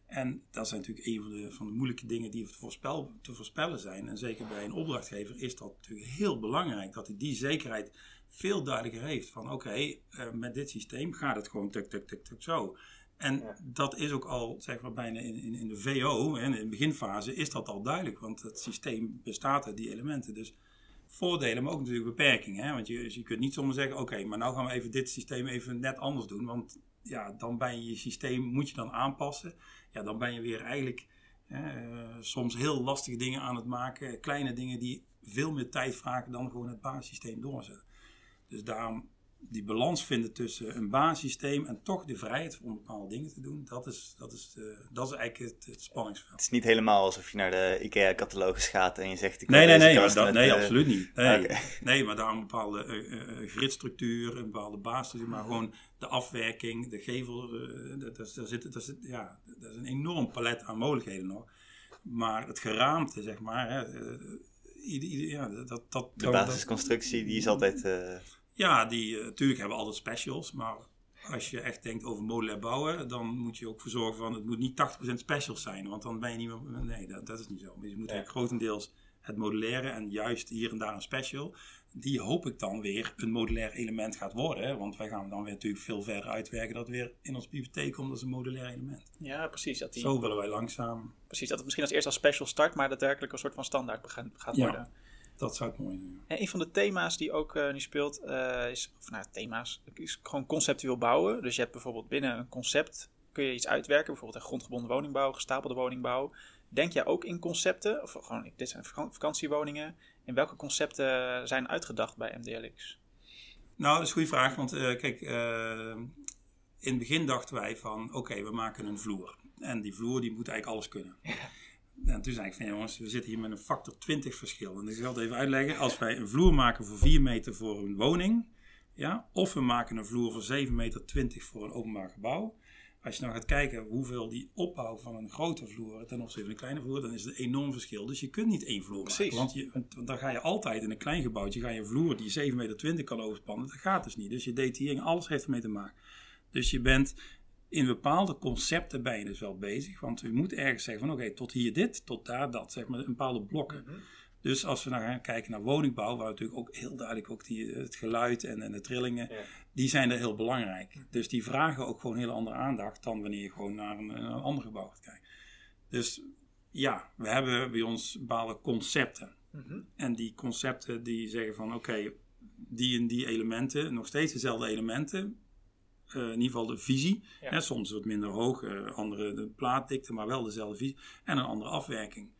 En dat zijn natuurlijk een van de, van de moeilijke dingen die voorspel, te voorspellen zijn. En zeker bij een opdrachtgever is dat natuurlijk heel belangrijk dat hij die zekerheid veel duidelijker heeft. Van oké, okay, met dit systeem gaat het gewoon tuk, tuk, tuk, tuk zo. En dat is ook al, zeg maar, bijna in, in, in de VO, hè, in de beginfase, is dat al duidelijk. Want het systeem bestaat uit die elementen. Dus voordelen, maar ook natuurlijk beperkingen. Hè? Want je, dus je kunt niet zomaar zeggen, oké, maar nou gaan we even dit systeem even net anders doen. Want ja, dan ben je je systeem, moet je dan aanpassen. Ja, dan ben je weer eigenlijk uh, soms heel lastige dingen aan het maken. Kleine dingen die veel meer tijd vragen dan gewoon het basissysteem doorzetten. Dus daarom die balans vinden tussen een basissysteem en toch de vrijheid om bepaalde dingen te doen, dat is, dat is, uh, dat is eigenlijk het, het, spanningsveld. Het is niet helemaal alsof je naar de IKEA-catalogus gaat en je zegt... Ik nee, nee, nee, maar dat, nee, uh, absoluut niet. Nee, okay. nee maar daarom een bepaalde uh, gridstructuur, een bepaalde basis, maar gewoon de afwerking, de gevel, dat, dat, daar zit, dat, zit, ja, dat is een enorm palet aan mogelijkheden nog. Maar het geraamte, zeg maar, hè, ja, dat, dat, de basisconstructie, die is altijd... Ja, die, uh, natuurlijk hebben we altijd specials, maar als je echt denkt over modulair bouwen, dan moet je ook voor zorgen van het moet niet 80% specials zijn, want dan ben je niet meer. Nee, dat, dat is niet zo. je moet ja. grotendeels het modulaire en juist hier en daar een special. Die hoop ik dan weer een modulair element gaat worden. Want wij gaan dan weer natuurlijk veel verder uitwerken dat weer in ons bibliotheek komt als een modulair element. Ja, precies. Dat die, Zo willen wij langzaam. Precies, dat het misschien als eerst als special start, maar daadwerkelijk een soort van standaard gaat worden. Ja. Dat zou het mooi zijn. En een van de thema's die ook uh, nu speelt, uh, is, of nou, thema's, is gewoon conceptueel bouwen. Dus je hebt bijvoorbeeld binnen een concept, kun je iets uitwerken, bijvoorbeeld een grondgebonden woningbouw, gestapelde woningbouw. Denk jij ook in concepten, of gewoon, dit zijn vakantiewoningen, in welke concepten zijn uitgedacht bij MDLX? Nou, dat is een goede vraag, want uh, kijk, in het begin dachten wij van, oké, okay, we maken een vloer. En die vloer die moet eigenlijk alles kunnen. Ja. En toen zei ik van jongens, we zitten hier met een factor 20 verschil. En ik zal het even uitleggen. Als wij een vloer maken voor 4 meter voor een woning, ja, of we maken een vloer voor 7,20 meter 20 voor een openbaar gebouw. Als je nou gaat kijken hoeveel die opbouw van een grote vloer ten opzichte van een kleine vloer, dan is het een enorm verschil. Dus je kunt niet één vloer maken. Want, je, want dan ga je altijd in een klein gebouwtje, ga je een vloer die 7,20 meter kan overspannen. Dat gaat dus niet. Dus je detaillering, alles heeft ermee te maken. Dus je bent in bepaalde concepten ben je dus wel bezig. Want je moet ergens zeggen van oké, tot hier dit, tot daar dat. Zeg maar, een bepaalde blokken. Mhm. Dus als we nou gaan kijken naar woningbouw, waar natuurlijk ook heel duidelijk ook die, het geluid en, en de trillingen, die zijn er heel belangrijk. Mhm. Dus die vragen ook gewoon heel andere aandacht dan wanneer je gewoon naar een, een ander gebouw gaat kijken. Dus ja, we hebben bij ons bepaalde concepten. Mhm. En die concepten die zeggen van oké, die en die elementen, nog steeds dezelfde elementen, uh, in ieder geval de visie. Ja. soms wat minder hoog, uh, andere de plaatdikte, maar wel dezelfde visie. En een andere afwerking.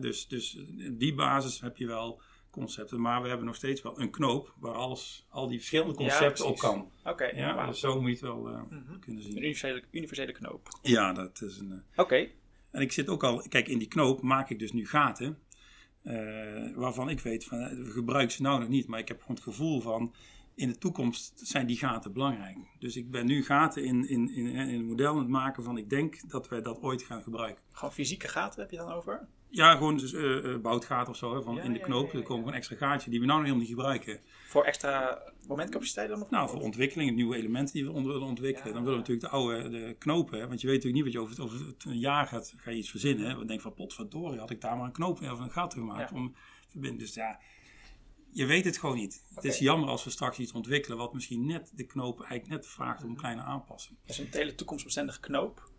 dus, dus die basis heb je wel concepten. Maar we hebben nog steeds wel een knoop waar alles, al die verschillende concepten op kan. Oké, ja, dus zo moet je het wel uh, mm-hmm. kunnen zien. Een universele, universele knoop. Ja, dat is een. Oké. En ik zit ook al, kijk, in die knoop maak ik dus nu gaten. waarvan ik weet van, we gebruiken ze nou nog niet, maar ik heb gewoon het gevoel van in de toekomst zijn die gaten belangrijk. Dus ik ben nu gaten in, in, in, in een model aan het maken van ik denk dat wij dat ooit gaan gebruiken. Gewoon fysieke gaten heb je dan over? Ja, gewoon dus, uh, boutgaten of zo, hè, van in de knoop. Ja, ja, er komt een extra gaatje die we nou nog helemaal niet gebruiken. Voor extra momentcapaciteit dan? Of nou, voor ontwikkeling, nieuwe elementen die we willen ontwikkelen. dan willen we natuurlijk de oude de knopen, hè, want je weet natuurlijk niet wat je over, over een jaar gaat, ga je iets verzinnen. Hè. We denken van potverdorie, had ik daar maar een knoop of een gat gemaakt om te verbinden. Dus ja, je weet het gewoon niet. Het is jammer als we straks iets ontwikkelen wat misschien net de knoop eigenlijk net vraagt om een kleine aanpassing. Is een hele toekomstbestendige knoop?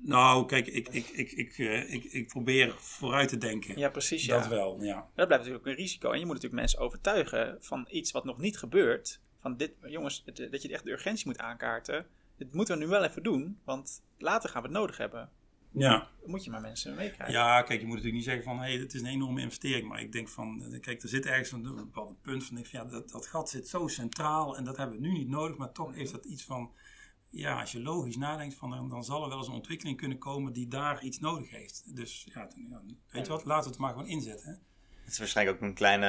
Nou, kijk, ik, ik, ik, ik, uh, ik, ik probeer vooruit te denken. Ja, precies. Dat wel, ja. Dat blijft natuurlijk een risico. En je moet natuurlijk mensen overtuigen van iets wat nog niet gebeurt. Van dit, jongens, dat je echt de urgentie moet aankaarten. Dit moeten we nu wel even doen, want later gaan we het nodig hebben. Ja. moet je maar mensen meekrijgen. Ja, kijk, je moet natuurlijk niet zeggen van, hé, hey, het is een enorme investering. Maar ik denk van, eh, kijk, er zit ergens een bepaald punt van, ja, dat, dat gat zit zo centraal en dat hebben we nu niet nodig. Maar toch heeft dat iets van, ja, als je logisch nadenkt, van, dan, dan zal er wel eens een ontwikkeling kunnen komen die daar iets nodig heeft. Dus ja, weet je wat, laten we het maar gewoon inzetten. Hè? Het is waarschijnlijk ook een kleine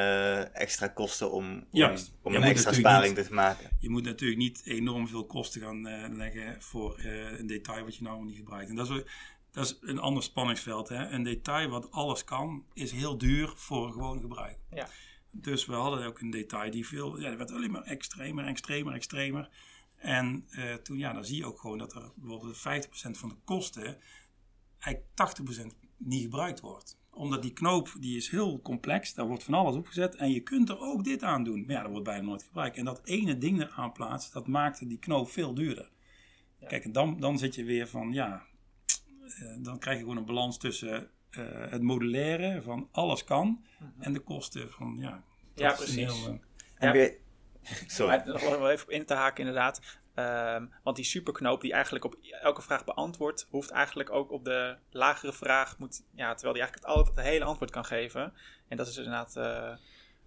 extra kosten om, om, om een extra sparing te maken. Je moet natuurlijk niet enorm veel kosten gaan uh, leggen voor uh, een detail wat je nou niet gebruikt. En dat is, dat is een ander spanningsveld. Hè? Een detail wat alles kan, is heel duur voor een gewoon gebruik. Ja. Dus we hadden ook een detail die veel, ja, dat werd alleen maar extremer, extremer, extremer. En uh, toen, ja, dan zie je ook gewoon dat er bijvoorbeeld 50% van de kosten eigenlijk 80% niet gebruikt wordt omdat die knoop die is heel complex, daar wordt van alles opgezet en je kunt er ook dit aan doen. Maar ja, dat wordt bijna nooit gebruikt. En dat ene ding eraan plaatsen, dat maakte die knoop veel duurder. Kijk, en dan, dan zit je weer van, ja, eh, dan krijg je gewoon een balans tussen eh, het modulaire van alles kan en de kosten van, ja, Mhm. Ja, precies. heel, eh, En Ja. weer... Sorry. Maar nog wel even op in te haken inderdaad. Ehm, want die superknoop die eigenlijk op elke vraag beantwoordt, hoeft eigenlijk ook op de lagere vraag, moet, ja, terwijl die eigenlijk altijd het hele antwoord kan geven. En dat is dus inderdaad, eh,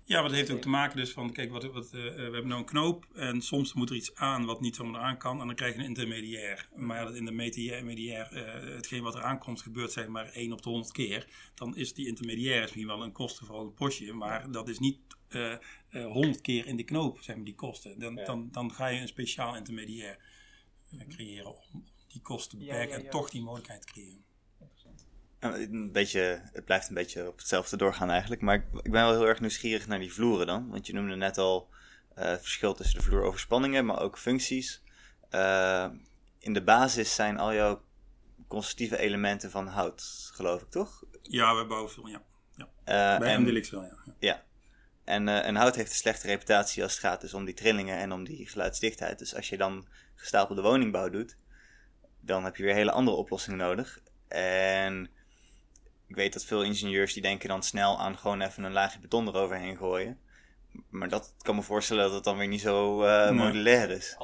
Ja, maar dat heeft ook te maken dus van, kijk, wat, wat, eh, we hebben nou een knoop en soms moet er iets aan wat niet zomaar aan kan en dan krijg je een intermediair. Maar ja, dat intermediair, eh hetgeen wat er aankomt gebeurt zeg maar 1 op de 100 keer. Dan is die intermediair is misschien wel een kostenverhoogd postje, maar dat is niet eh, eh, 100 keer in de knoop, zeg maar, die kosten. Dan, Ja. dan, dan ga je een speciaal intermediair eh, creëren om die kosten te beperken ja, en toch die mogelijkheid te creëren. Ja, Een beetje, het blijft een beetje op hetzelfde doorgaan eigenlijk. Maar ik, ik ben wel heel erg nieuwsgierig naar die vloeren dan. Want je noemde net al eh, het verschil tussen de vloeroverspanningen, maar ook functies. Eh, in de basis zijn al jouw constructieve elementen van hout, geloof ik, toch? Ja, we bouwen veel, ja. Eh, Bij en, MDLX wel, ja. ja. Ja. En, eh, en hout heeft een slechte reputatie als het gaat dus om die trillingen en om die geluidsdichtheid. Dus als je dan gestapelde woningbouw doet, dan heb je weer hele andere oplossingen nodig. En ik weet dat veel ingenieurs die denken dan snel aan gewoon even een laagje beton eroverheen gooien. Maar dat kan me voorstellen dat het dan weer niet zo eh, Nee. modulair is.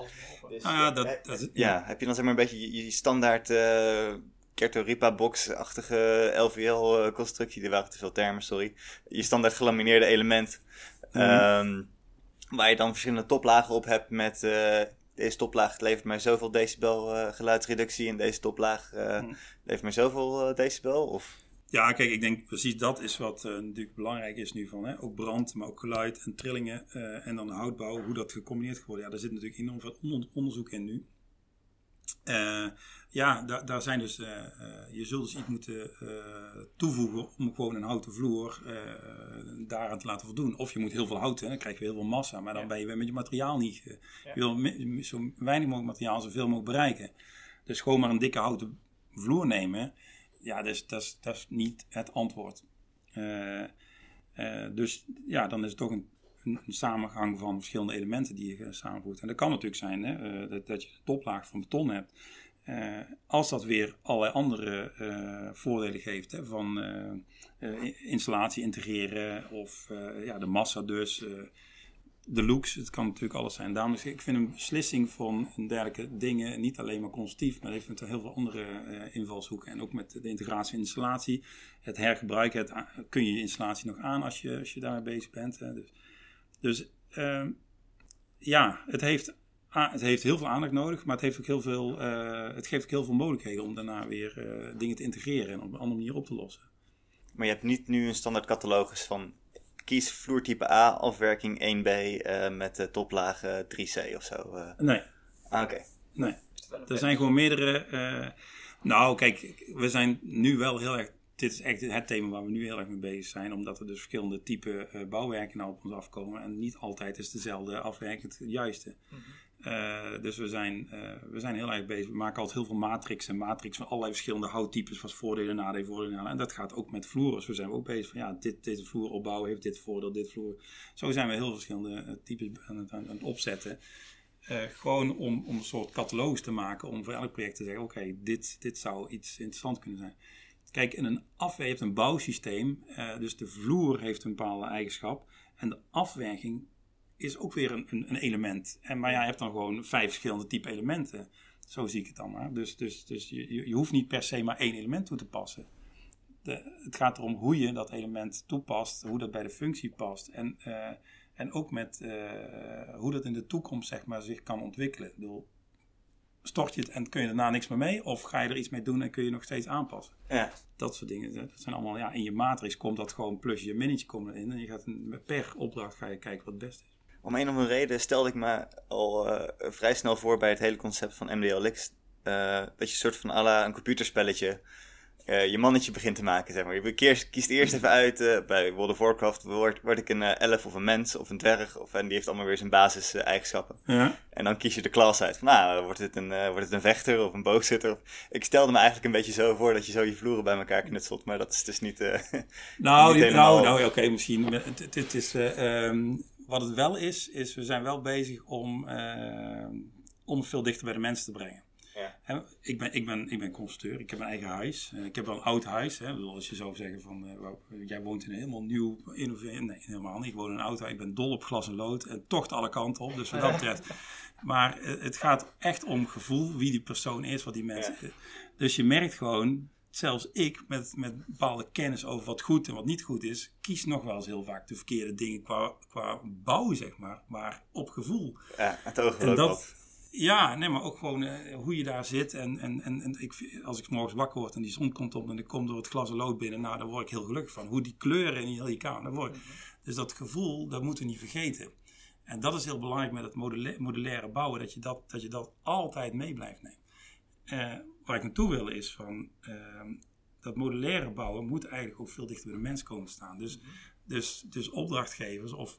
Dus, Ah, ja, eh, dat, eh, dat is- ja, heb je dan zeg maar een beetje je, je standaard eh Kerto Ripa box-achtige LVL-constructie, er waren te veel termen, sorry. Je standaard gelamineerde element, Mhm. ehm, waar je dan verschillende toplagen op hebt met eh, deze toplaag levert mij zoveel decibel eh, geluidsreductie en deze toplaag eh, Mhm. levert mij zoveel eh, decibel? Of... Ja, kijk, ik denk precies dat is wat eh, natuurlijk belangrijk is nu van. Hè? Ook brand, maar ook geluid en trillingen eh, en dan houtbouw, hoe dat gecombineerd wordt. Ja, daar zit natuurlijk enorm veel on- onderzoek in nu. Eh, ja, da- daar zijn dus, je zult dus iets moeten toevoegen om gewoon een houten vloer daaraan te laten voldoen. Of je moet heel veel hout, hè, dan krijg je heel veel massa, maar dan Ja. ben je weer met je materiaal niet. Ja. Je wil zo weinig mogelijk materiaal zoveel mogelijk bereiken. Dus gewoon maar een dikke houten vloer nemen, ja, dat is, dat is, dat is niet het antwoord. Eh, eh, dus ja, dan is het toch een, een, samengang van verschillende elementen die je eh, samenvoegt. En dat kan natuurlijk zijn hè, dat, dat je een toplaag van beton hebt. Als dat weer allerlei andere voordelen geeft, hè, van installatie integreren of ja, de massa dus, de looks, het kan natuurlijk alles zijn. Daarom is, ik vind een beslissing van dergelijke dingen niet alleen maar constructief, maar heeft natuurlijk heel veel andere eh, invalshoeken. En ook met de integratie en installatie, het hergebruiken, het, kun je je installatie nog aan als je, als je daarmee bezig bent. Hè. Dus, dus ehm, ja, het heeft, het heeft heel veel aandacht nodig, maar het, heeft ook heel veel, eh, het geeft ook heel veel mogelijkheden om daarna weer eh, dingen te integreren en op een andere manier op te lossen. Maar je hebt niet nu een standaard catalogus van kies vloertype A, afwerking 1B eh, met de toplaag eh, 3C of zo. eh. Nee, Ah, Oké. nee. Er zijn gewoon meerdere. eh, nou, kijk, we zijn nu wel heel erg. Dit is echt het thema waar we nu heel erg mee bezig zijn, omdat er dus verschillende type eh, bouwwerken nou op ons afkomen. En niet altijd is dezelfde afwerking het juiste. Eh, dus we zijn, eh, we zijn heel erg bezig. We maken altijd heel veel matrixen. Matrix van allerlei verschillende houttypes, wat voordelen, nadelen, voordelen. En dat gaat ook met vloeren. Zijn we ook bezig van ja, dit, deze vloer opbouwen heeft dit voordeel, dit vloer. Zo zijn we heel verschillende eh, types aan het, aan het opzetten. Gewoon om, om een soort catalogus te maken om voor elk project te zeggen: oké, dit, dit zou iets interessants kunnen zijn. Kijk, in een je hebt een bouwsysteem, dus de vloer heeft een bepaalde eigenschap en de afwerking is ook weer een, een, een element. En, maar ja, je hebt dan gewoon vijf verschillende type elementen. Zo zie ik het dan maar. Dus, dus, dus je, je- je hoeft niet per se maar één element toe te passen. De, het gaat erom hoe je dat element toepast, hoe dat bij de functie past. En, eh, en ook met eh, hoe dat in de toekomst zeg maar, zich kan ontwikkelen. Ik bedoel, stort je het en kun je daarna niks meer mee? Of ga je er iets mee doen en kun je nog steeds aanpassen? Ja. Dat soort dingen. Dat zijn allemaal, ja, in je matrix komt dat gewoon plusje en minnetje komen erin. En je gaat per opdracht ga je kijken wat het beste is. Om een of andere reden stelde ik me al eh, vrij snel voor bij het hele concept van MDLX. eh dat je een soort van à la een computerspelletje eh, je mannetje begint te maken, zeg maar. Je kiest, kiest eerst even uit, bij World of Warcraft word, word ik een elf of een mens of een dwerg. Of, en die heeft allemaal weer zijn basis eh, eigenschappen. Ja. En dan kies je de klas uit. Van, nou, wordt het, een, wordt het een vechter of een boogzitter? Of... Ik stelde me eigenlijk een beetje zo voor dat je zo je vloeren bij elkaar knutselt. Maar dat is dus niet... Nou, Niet die, helemaal. nou, nou oké, misschien. Het, het, het is, eh, ehm, wat het wel is, is we zijn wel bezig om, eh, om veel dichter bij de mensen te brengen. Ja. Ik, ben, ik, ben, ik ben constructeur, ik heb een eigen huis. Eh, ik heb wel een oud huis. Hè. Als je zou zeggen van, eh, jij woont in een helemaal nieuw, innoverend. Nee, helemaal niet. Ik woon in een huis. Ik ben dol op glas en lood. En tocht alle kanten op. Dus wat dat betreft. Maar het gaat echt om gevoel, wie die persoon is, wat die mensen... Ja. Dus je merkt gewoon, zelfs ik met, met bepaalde kennis over wat goed en wat niet goed is, kies nog wel eens heel vaak de verkeerde dingen qua, qua bouwen, zeg maar. Maar op gevoel. Ja, het En dat, ja, nee, maar ook gewoon eh, hoe je daar zit. En, en, en, en ik, als ik morgens wakker word en die zon komt op en ik kom door het glas en lood binnen, nou, daar word ik heel gelukkig van. Hoe die kleuren in heel je kamer, word ik. Dus dat gevoel, dat moeten we niet vergeten. En dat is heel belangrijk met het modula- modulaire bouwen, dat je dat, dat je dat altijd mee blijft nemen. Eh, waar ik naartoe wil is van, ehm, dat modulaire bouwen moet eigenlijk ook veel dichter bij de mens komen staan. Dus, dus, dus opdrachtgevers of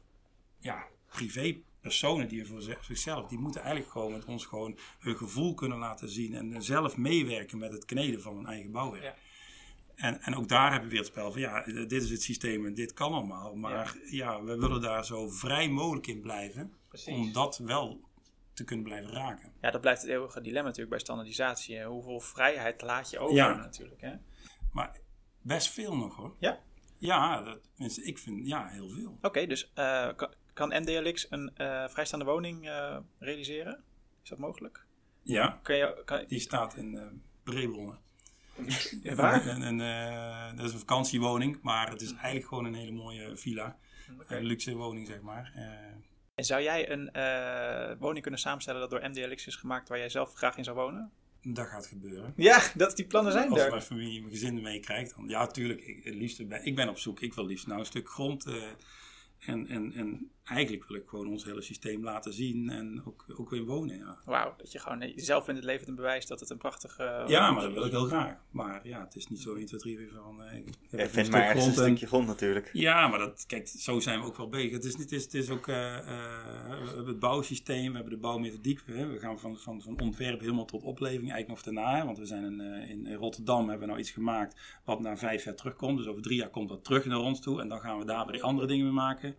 ja, privépersonen die voor zi- zichzelf, die moeten eigenlijk gewoon met ons gewoon hun gevoel kunnen laten zien en zelf meewerken met het kneden van hun eigen bouwwerk. Ja. En, en ook daar hebben we weer het spel van ja, dit is het systeem en dit kan allemaal. Maar ja, we willen daar zo vrij mogelijk in blijven. Precies. Om dat wel te kunnen blijven raken. Ja, dat blijft het eeuwige dilemma natuurlijk bij standaardisatie. Hoeveel vrijheid laat je over Ja. natuurlijk. Hè? Maar best veel nog hoor. Ja. Ja, dat, ik vind ja, heel veel. Oké, dus eh, kan, kan MDLX een eh, vrijstaande woning eh, realiseren? Is dat mogelijk? Ja, Kun je, kan, die staat in Breebronnen. Ja, waar? En, en, dat is een vakantiewoning, maar het is eigenlijk gewoon een hele mooie villa. Luxe woning, zeg maar. En zou jij een eh, woning kunnen samenstellen dat door MDLX is gemaakt waar jij zelf graag in zou wonen? dat gaat gebeuren. Ja, dat die plannen zijn Als er. mijn familie, mijn gezin meekrijgt, dan ja, tuurlijk. Ik, het liefste ben, ik ben op zoek. Ik wil liefst nou een stuk grond. eh, en, en, en eigenlijk wil ik gewoon ons hele systeem laten zien en ook, ook weer wonen. Ja. Wauw, dat je gewoon eh, jezelf in het leven een bewijs dat het een prachtige... eh, ja, maar dat wil ik heel graag. Maar ja, het is niet zo 1, 2, 3 weer van. eh, ik heb stuk maar ergens een stukje grond natuurlijk. Ja, maar dat, kijk, zo zijn we ook wel bezig. Het is, niet- het is, het is ook, eh, eh, we hebben het bouwsysteem, we hebben de bouwmethodiek. Hè. We gaan van, van, van ontwerp helemaal tot oplevering, eigenlijk nog daarna. hè. Want we zijn een, eh, in Rotterdam hebben we nou iets gemaakt wat na vijf jaar terugkomt. Dus over drie jaar komt dat terug naar ons toe. En dan gaan we daar weer andere dingen mee maken.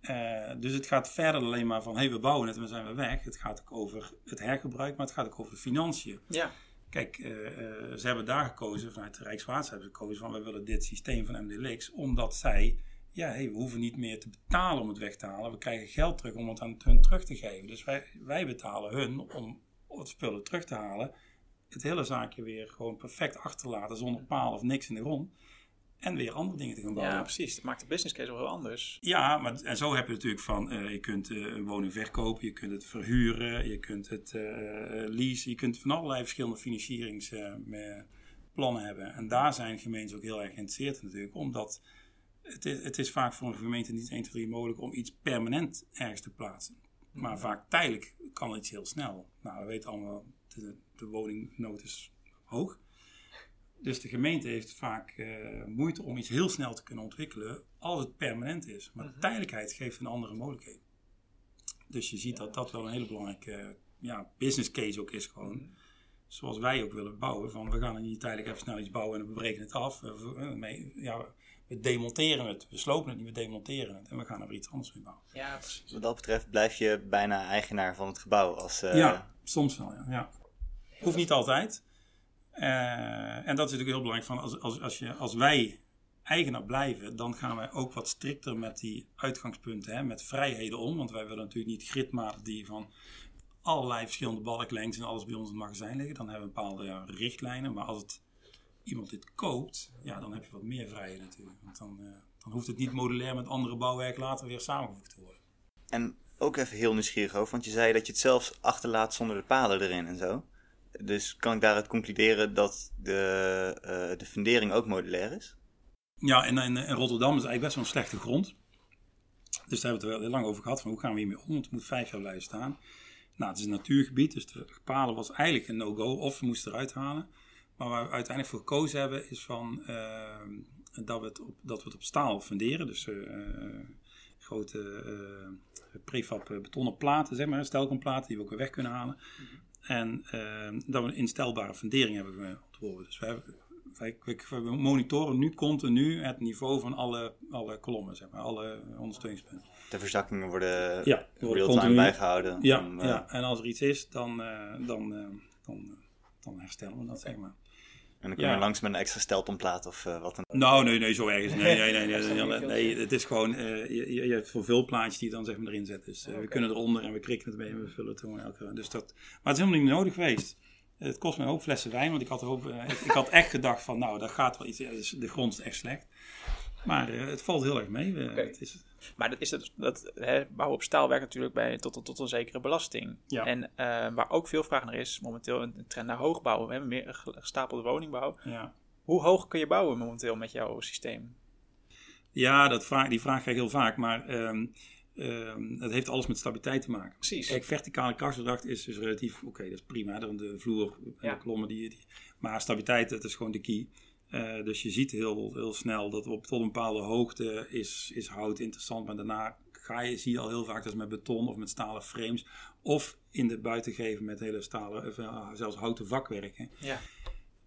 Eh, dus het gaat verder alleen maar van, hé, hey, we bouwen het en we zijn weer weg. Het gaat ook over het hergebruik, maar het gaat ook over de financiën. Ja, Kijk, eh, eh, ze hebben daar gekozen, vanuit de Rijkswaterstaat hebben ze gekozen van we willen dit systeem van MDLX, omdat zij, ja, hey, we hoeven niet meer te betalen om het weg te halen. We krijgen geld terug om het aan hun terug te geven. Dus wij, wij betalen hun om het spullen terug te halen. Het hele zaakje weer gewoon perfect achter te laten, zonder paal of niks in de grond. En weer andere dingen te gaan bouwen. ja, precies. Dat maakt de business case wel heel anders. Ja, maar en zo heb je natuurlijk van, eh, je kunt eh, een woning verkopen, je kunt het verhuren, je kunt het eh leasen, je kunt van allerlei verschillende financieringsplannen hebben. En daar zijn gemeenten ook heel erg geïnteresseerd natuurlijk, omdat het is, het is vaak voor een gemeente niet 1, 2, 3 mogelijk om iets permanent ergens te plaatsen. Maar vaak tijdelijk kan iets heel snel. Nou, we weten allemaal, de, de woningnood is hoog. Dus de gemeente heeft vaak eh, moeite om iets heel snel te kunnen ontwikkelen als het permanent is. Maar tijdelijkheid geeft een andere mogelijkheid. Dus je ziet dat dat wel een hele belangrijke ja, business case ook is gewoon. Zoals wij ook willen bouwen. Van we gaan er niet tijdelijk even snel iets bouwen en we breken het af. We, ja, we- demonteren het. We slopen het niet, we demonteren het. En we gaan er weer iets anders mee bouwen. Ja, precies. Wat dat betreft blijf je bijna eigenaar van het gebouw. Als, eh, ja, soms wel, ja. ja. Hoeft niet altijd. Eh, en dat is natuurlijk heel belangrijk. Van als, als, als, je, als wij eigenaar blijven, dan gaan wij ook wat strikter met die uitgangspunten, hè, met vrijheden om. Want wij willen natuurlijk niet gridmatig die van allerlei verschillende balklengtes en alles bij ons in het magazijn liggen. Dan hebben we bepaalde ja, richtlijnen. Maar als het, iemand dit koopt, ja, dan heb je wat meer vrijheid natuurlijk. Want dan, eh, dan hoeft het niet modulair met andere bouwwerken later weer samengevoegd te worden. En ook even heel nieuwsgierig over, want je zei dat je het zelfs achterlaat zonder de palen erin en zo. Dus kan ik daaruit concluderen dat de, eh, de fundering ook modulair is? Ja, en in, in Rotterdam is eigenlijk best wel een slechte grond. Dus daar hebben we het er wel heel lang over gehad. Van hoe gaan we hiermee om? Want het moet vijf jaar blijven staan. Nou, het is een natuurgebied, dus de palen was eigenlijk een no-go. Of we moesten eruit halen. Maar waar we uiteindelijk voor gekozen hebben, is van, eh, dat, we het op, dat we het op staal funderen. Dus eh, grote prefab betonnen platen, zeg maar, stelkomplaten, die we ook weer weg kunnen halen. En eh, dat we een instelbare fundering hebben ontworpen. Dus we hebben, wij, monitoren nu continu het niveau van alle, alle kolommen, zeg maar, alle ondersteuningspunten. De verzakkingen worden Ja, worden real-time bijgehouden. Ja, om, eh, ja, en als er iets is, dan, eh, dan, eh, dan, dan herstellen we dat, zeg maar. En dan kom je Ja. langs met een extra steltonplaat of eh, wat dan Nou, nee, nee, zo ergens. Nee, nee, nee. nee, nee, het is gewoon, eh, je, je hebt voor veel plaatjes die je dan zeg maar erin zet. Dus eh, we kunnen eronder en we krikken het mee en we vullen het gewoon elke Dus dat, maar het is helemaal niet nodig geweest. Het kost me een hoop flessen wijn, want ik had, hoop, ik, ik had echt gedacht van, nou, dat gaat wel iets. Dus de grond is echt slecht. Maar het valt heel erg mee. Het is, Maar dat is het, dat, hè, bouwen op staal werkt natuurlijk bij, tot, tot, tot een zekere belasting. Ja. En eh, waar ook veel vraag naar is, momenteel een trend naar hoogbouw. We hebben meer ge- gestapelde woningbouw. ja. Hoe hoog kun je bouwen momenteel met jouw systeem? ja, dat vraag, die vraag krijg ik heel vaak, maar ehm ehm, het heeft alles met stabiliteit te maken. Precies. Kijk, verticale krachtsverdracht is dus relatief, oké, dat is prima. De vloer en Ja. de klommen, die, die, maar stabiliteit, dat is gewoon de key. Eh, dus je ziet heel, heel snel dat op tot een bepaalde hoogte is, is hout interessant. Maar daarna ga je, zie je al heel vaak dat is met beton of met stalen frames. Of in de buitengeven met hele stalen, of, eh, zelfs houten vakwerken. Ja.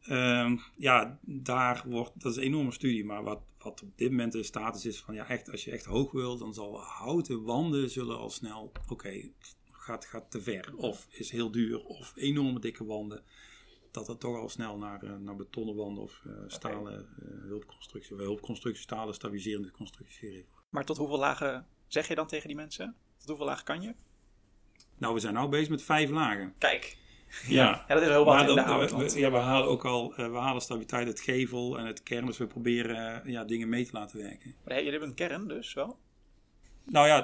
Ehm, ja, daar wordt, dat is een enorme studie, maar wat, wat op dit moment de status is van ja, echt, als je echt hoog wilt, dan zal houten wanden zullen al snel, oké, gaat, gaat te ver, of is heel duur, of enorme dikke wanden, dat het toch al snel naar, eh, naar betonnen wanden of eh, stalen eh, hulpconstructie, of hulpconstructie, stalen stabiliserende constructies. Maar tot hoeveel lagen zeg je dan tegen die mensen? Tot hoeveel lagen kan je? Nou, we zijn nu bezig met vijf lagen. Kijk. Ja, Ja, dat is heel wat Maar in de dat- hout. we, ja, halen ook al we halen stabiliteit uit gevel en het kern. Dus we proberen ja, dingen mee te laten werken. Maar jullie hebben een kern dus wel? Nou ja,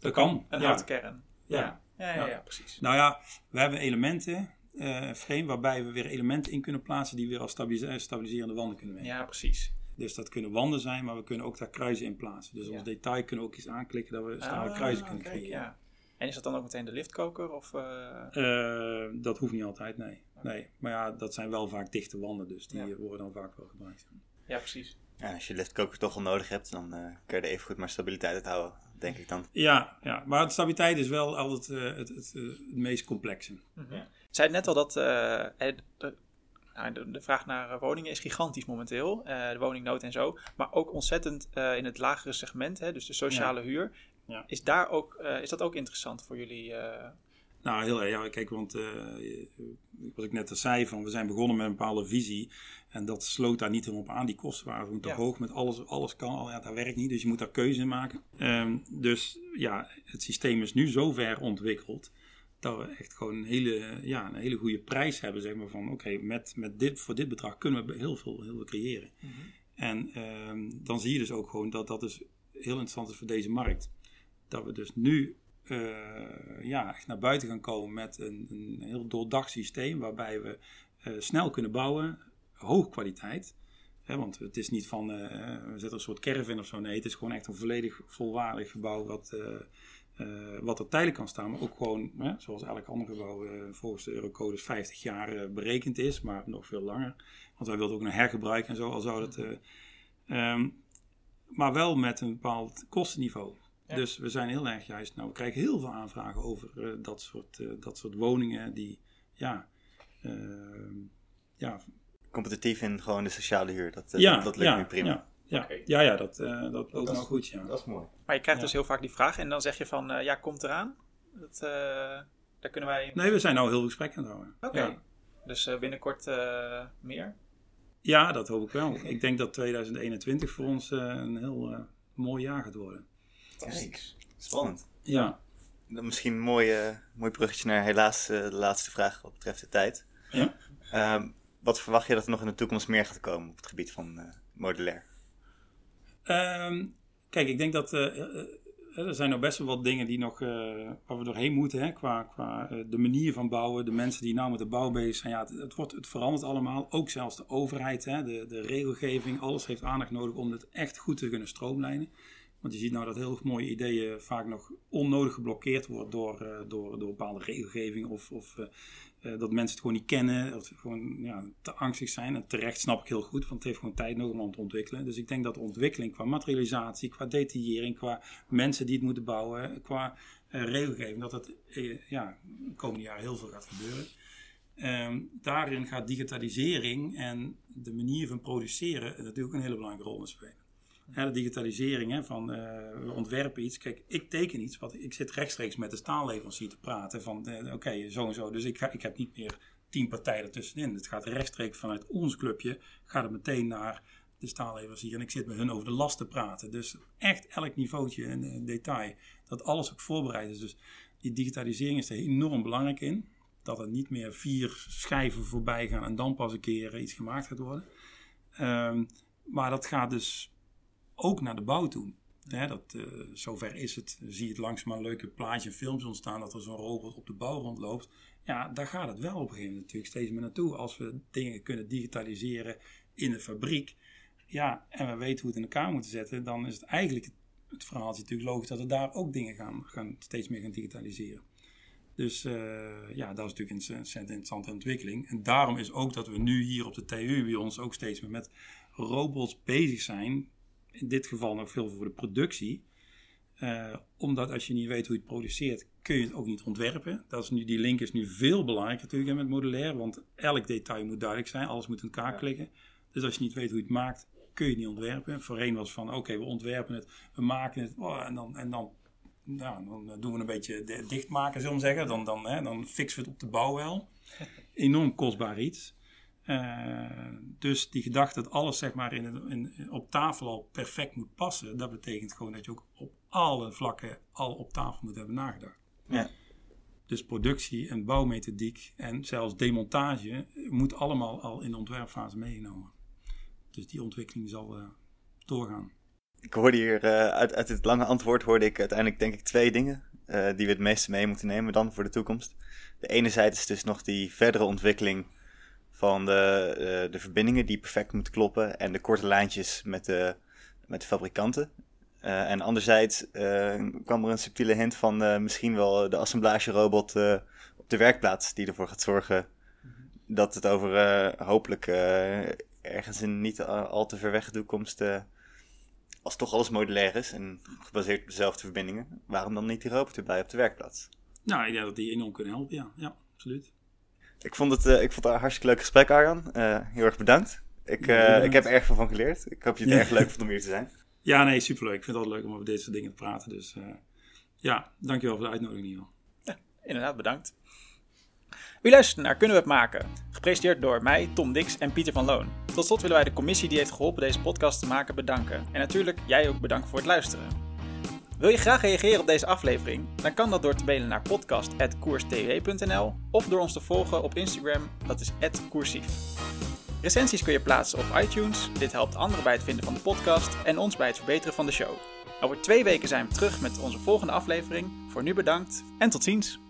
dat kan. Een ja. houten kern. Ja. Ja, ja, ja, Ja. ja, precies. Nou ja, we hebben elementen, eh frame, waarbij we weer elementen in kunnen plaatsen die weer als stabilis- stabiliserende wanden kunnen werken. Ja, precies. Dus dat kunnen wanden zijn, maar we kunnen ook daar kruisen in plaatsen. Dus Ja. als detail kunnen we ook iets aanklikken dat we stalen Ah, kruisen kunnen oké, creëren. ja. En is dat dan ook meteen de liftkoker? Of, eh, Eh, dat hoeft niet altijd, nee. nee. Maar ja, dat zijn wel vaak dichte wanden, dus die Ja. eh, worden dan vaak wel gebruikt. Ja, precies. Ja, als je liftkoker toch al nodig hebt, dan eh kun je er even goed maar stabiliteit uit houden, denk ik dan. Ja, ja, maar stabiliteit is wel altijd eh, het, het, eh, het meest complexe. Je zei net al dat eh, eh, de, nou, de, de vraag naar eh, woningen is gigantisch momenteel. de woningnood en zo. Maar ook ontzettend in het lagere segment, hè, dus de sociale huur. Ja. Is, daar ook, is dat ook interessant voor jullie? Nou, heel erg. Ja, kijk, want wat ik net al zei, van, we zijn begonnen met een bepaalde visie. En dat sloot daar niet helemaal op aan. Die kosten waren gewoon te Ja. hoog. Met alles, alles kan al. Ja, dat werkt niet. Dus je moet daar keuze in maken. Ehm, dus ja, het systeem is nu zo ver ontwikkeld. Dat we echt gewoon een hele, ja, een hele goede prijs hebben. Zeg maar van oké, met, met dit, voor dit bedrag kunnen we heel veel, heel veel creëren. En ehm, dan zie je dus ook gewoon dat dat dus heel interessant is voor deze markt. Dat we dus nu eh, ja, echt naar buiten gaan komen met een, een heel doordacht systeem waarbij we eh, snel kunnen bouwen, hoge kwaliteit. Hè, want het is niet van, eh, we zetten een soort caravan of zo. Nee, het is gewoon echt een volledig volwaardig gebouw wat, eh, wat er tijdelijk kan staan. Maar ook gewoon, hè, zoals elk ander gebouw eh, volgens de Eurocodes 50 jaar eh, berekend is, maar nog veel langer. Want wij wilden ook een hergebruik en zo, al zou dat... eh, ehm, maar wel met een bepaald kostenniveau. Ja. Dus we zijn heel erg juist, nou we krijgen heel veel aanvragen over dat, soort, dat soort woningen die, ja, ehm, ja, Competitief in gewoon de sociale huur, dat, ja, dat, dat lukt ja, nu prima. Ja, ja, ja, ja, dat, eh, dat loopt Dat nou is- goed, ja. Dat is mooi. Maar je krijgt Ja. dus heel vaak die vraag en dan zeg je van, eh, ja, komt eraan. Dat, eh, daar kunnen wij... Nee, we zijn nou heel veel gesprekken aan het houden. Oké. Ja. Dus eh, binnenkort eh, meer? ja, dat hoop ik wel. ik denk dat 2021 voor ons een heel mooi jaar gaat worden. Kijk, spannend. Ja, Dan misschien een mooi, eh, mooi bruggetje naar helaas eh, de laatste vraag wat betreft de tijd. Ja. Ehm, wat verwacht je dat er nog in de toekomst meer gaat komen op het gebied van eh, modulair? Ehm, kijk, ik denk dat eh, eh, eh, er zijn nog best wel wat dingen die nog, eh, waar we doorheen moeten. Hè, qua qua de manier van bouwen, de mensen die nou met de bouw bezig zijn. Ja, het, het, wordt, het verandert allemaal. Ook zelfs de overheid, hè, de, de regelgeving. Alles heeft aandacht nodig om het echt goed te kunnen stroomlijnen. Want je ziet nou dat heel mooie ideeën vaak nog onnodig geblokkeerd worden door, eh, door, door bepaalde regelgeving. Of, of eh, eh, dat mensen het gewoon niet kennen. Of gewoon ja, te angstig zijn. En terecht snap ik heel goed, want het heeft gewoon tijd nodig om te ontwikkelen. Dus ik denk dat de ontwikkeling qua materialisatie, qua detaillering, qua mensen die het moeten bouwen, qua regelgeving, dat dat ja, de komende jaren heel veel gaat gebeuren. Ehm, daarin gaat digitalisering en de manier van produceren natuurlijk een hele belangrijke rol in spelen. De digitalisering hè, van eh, we ontwerpen iets. Kijk, ik teken iets. Wat, ik zit rechtstreeks met de staalleverancier te praten. Van eh, oké, zo en zo. Dus ik, ga, ik heb niet meer tien partijen ertussenin. Het gaat rechtstreeks vanuit ons clubje, gaat het meteen naar de staalleverancier. En ik zit met hun over de last te praten. Dus echt elk niveautje en detail, dat alles ook voorbereid is. Dus die digitalisering is er enorm belangrijk in. Dat er niet meer vier schijven voorbij gaan en dan pas een keer iets gemaakt gaat worden. Ehm, maar dat gaat dus ook naar de bouw toe. Hè, dat, uh, zover is het. Zie je het langzaam leuke plaatjes en films ontstaan dat er zo'n robot op de bouw rondloopt. Ja, daar gaat het wel op een gegeven moment natuurlijk steeds meer naartoe. Als we dingen kunnen digitaliseren in de fabriek. Ja, en we weten hoe het in elkaar moeten zetten, dan is het eigenlijk het, verhaal natuurlijk logisch dat we daar ook dingen gaan, gaan steeds meer gaan digitaliseren. Dus uh, ja, dat is natuurlijk een interessante ontwikkeling. En daarom is ook dat we nu hier op de TU bij ons ook steeds meer met robots bezig zijn in dit geval nog veel voor de productie. Uh, omdat als je niet weet hoe je het produceert, kun je het ook niet ontwerpen. Dat is nu, die link is nu veel belangrijker natuurlijk met modulair, want elk detail moet duidelijk zijn, alles moet in elkaar klikken. Dus als je niet weet hoe je het maakt, kun je het niet ontwerpen. Voorheen was van oké, we ontwerpen het, we maken het oh, en, dan, en dan, nou, dan doen we een beetje dichtmaken, zullen we zeggen. Dan, dan, hè, dan fixen we het op de bouw wel. Enorm kostbaar iets. Uh, dus die gedachte dat alles zeg maar in, in, op tafel al perfect moet passen, dat betekent gewoon dat je ook op alle vlakken al op tafel moet hebben nagedacht. Ja. Dus productie en bouwmethodiek en zelfs demontage moet allemaal al in de ontwerpfase meegenomen. Dus die ontwikkeling zal uh, doorgaan. Ik hoorde hier uh, uit, uit het lange antwoord hoorde ik uiteindelijk denk ik twee dingen die we het meeste mee moeten nemen dan voor de toekomst. De ene zijde is dus nog die verdere ontwikkeling van de, uh, de verbindingen die perfect moeten kloppen en de korte lijntjes met de, met de fabrikanten. Uh, en anderzijds uh, kwam er een subtiele hint van misschien wel de assemblagerobot op de werkplaats, die ervoor gaat zorgen dat het over hopelijk ergens in niet al te ver weg toekomst, als toch alles modulair is en gebaseerd op dezelfde verbindingen, waarom dan niet die robot erbij op de werkplaats? Nou, ik denk dat die enorm kunnen helpen, ja. Ja, absoluut. Ik vond het, uh, ik vond het een hartstikke leuk gesprek, Arjan. Uh, heel erg bedankt. Ik, uh, ik heb er erg veel van geleerd. Ik hoop je het ja. erg leuk vond om hier te zijn. Ja, nee, superleuk. Ik vind het altijd leuk om over deze soort dingen te praten. Dus ja, dankjewel voor de uitnodiging, Niel. Ja, inderdaad, bedankt. U luistert naar Kunnen we het maken? Gepresenteerd door mij, Tom Dix en Pieter van Loon. Tot slot willen wij de commissie die heeft geholpen deze podcast te maken bedanken. En natuurlijk jij ook bedankt voor het luisteren. Wil je graag reageren op deze aflevering? Dan kan dat door te mailen naar podcast.koerstv.nl of door ons te volgen op Instagram, dat is @koersief. Recensies kun je plaatsen op iTunes. Dit helpt anderen bij het vinden van de podcast en ons bij het verbeteren van de show. Over twee weken zijn we terug met onze volgende aflevering. Voor nu bedankt en tot ziens.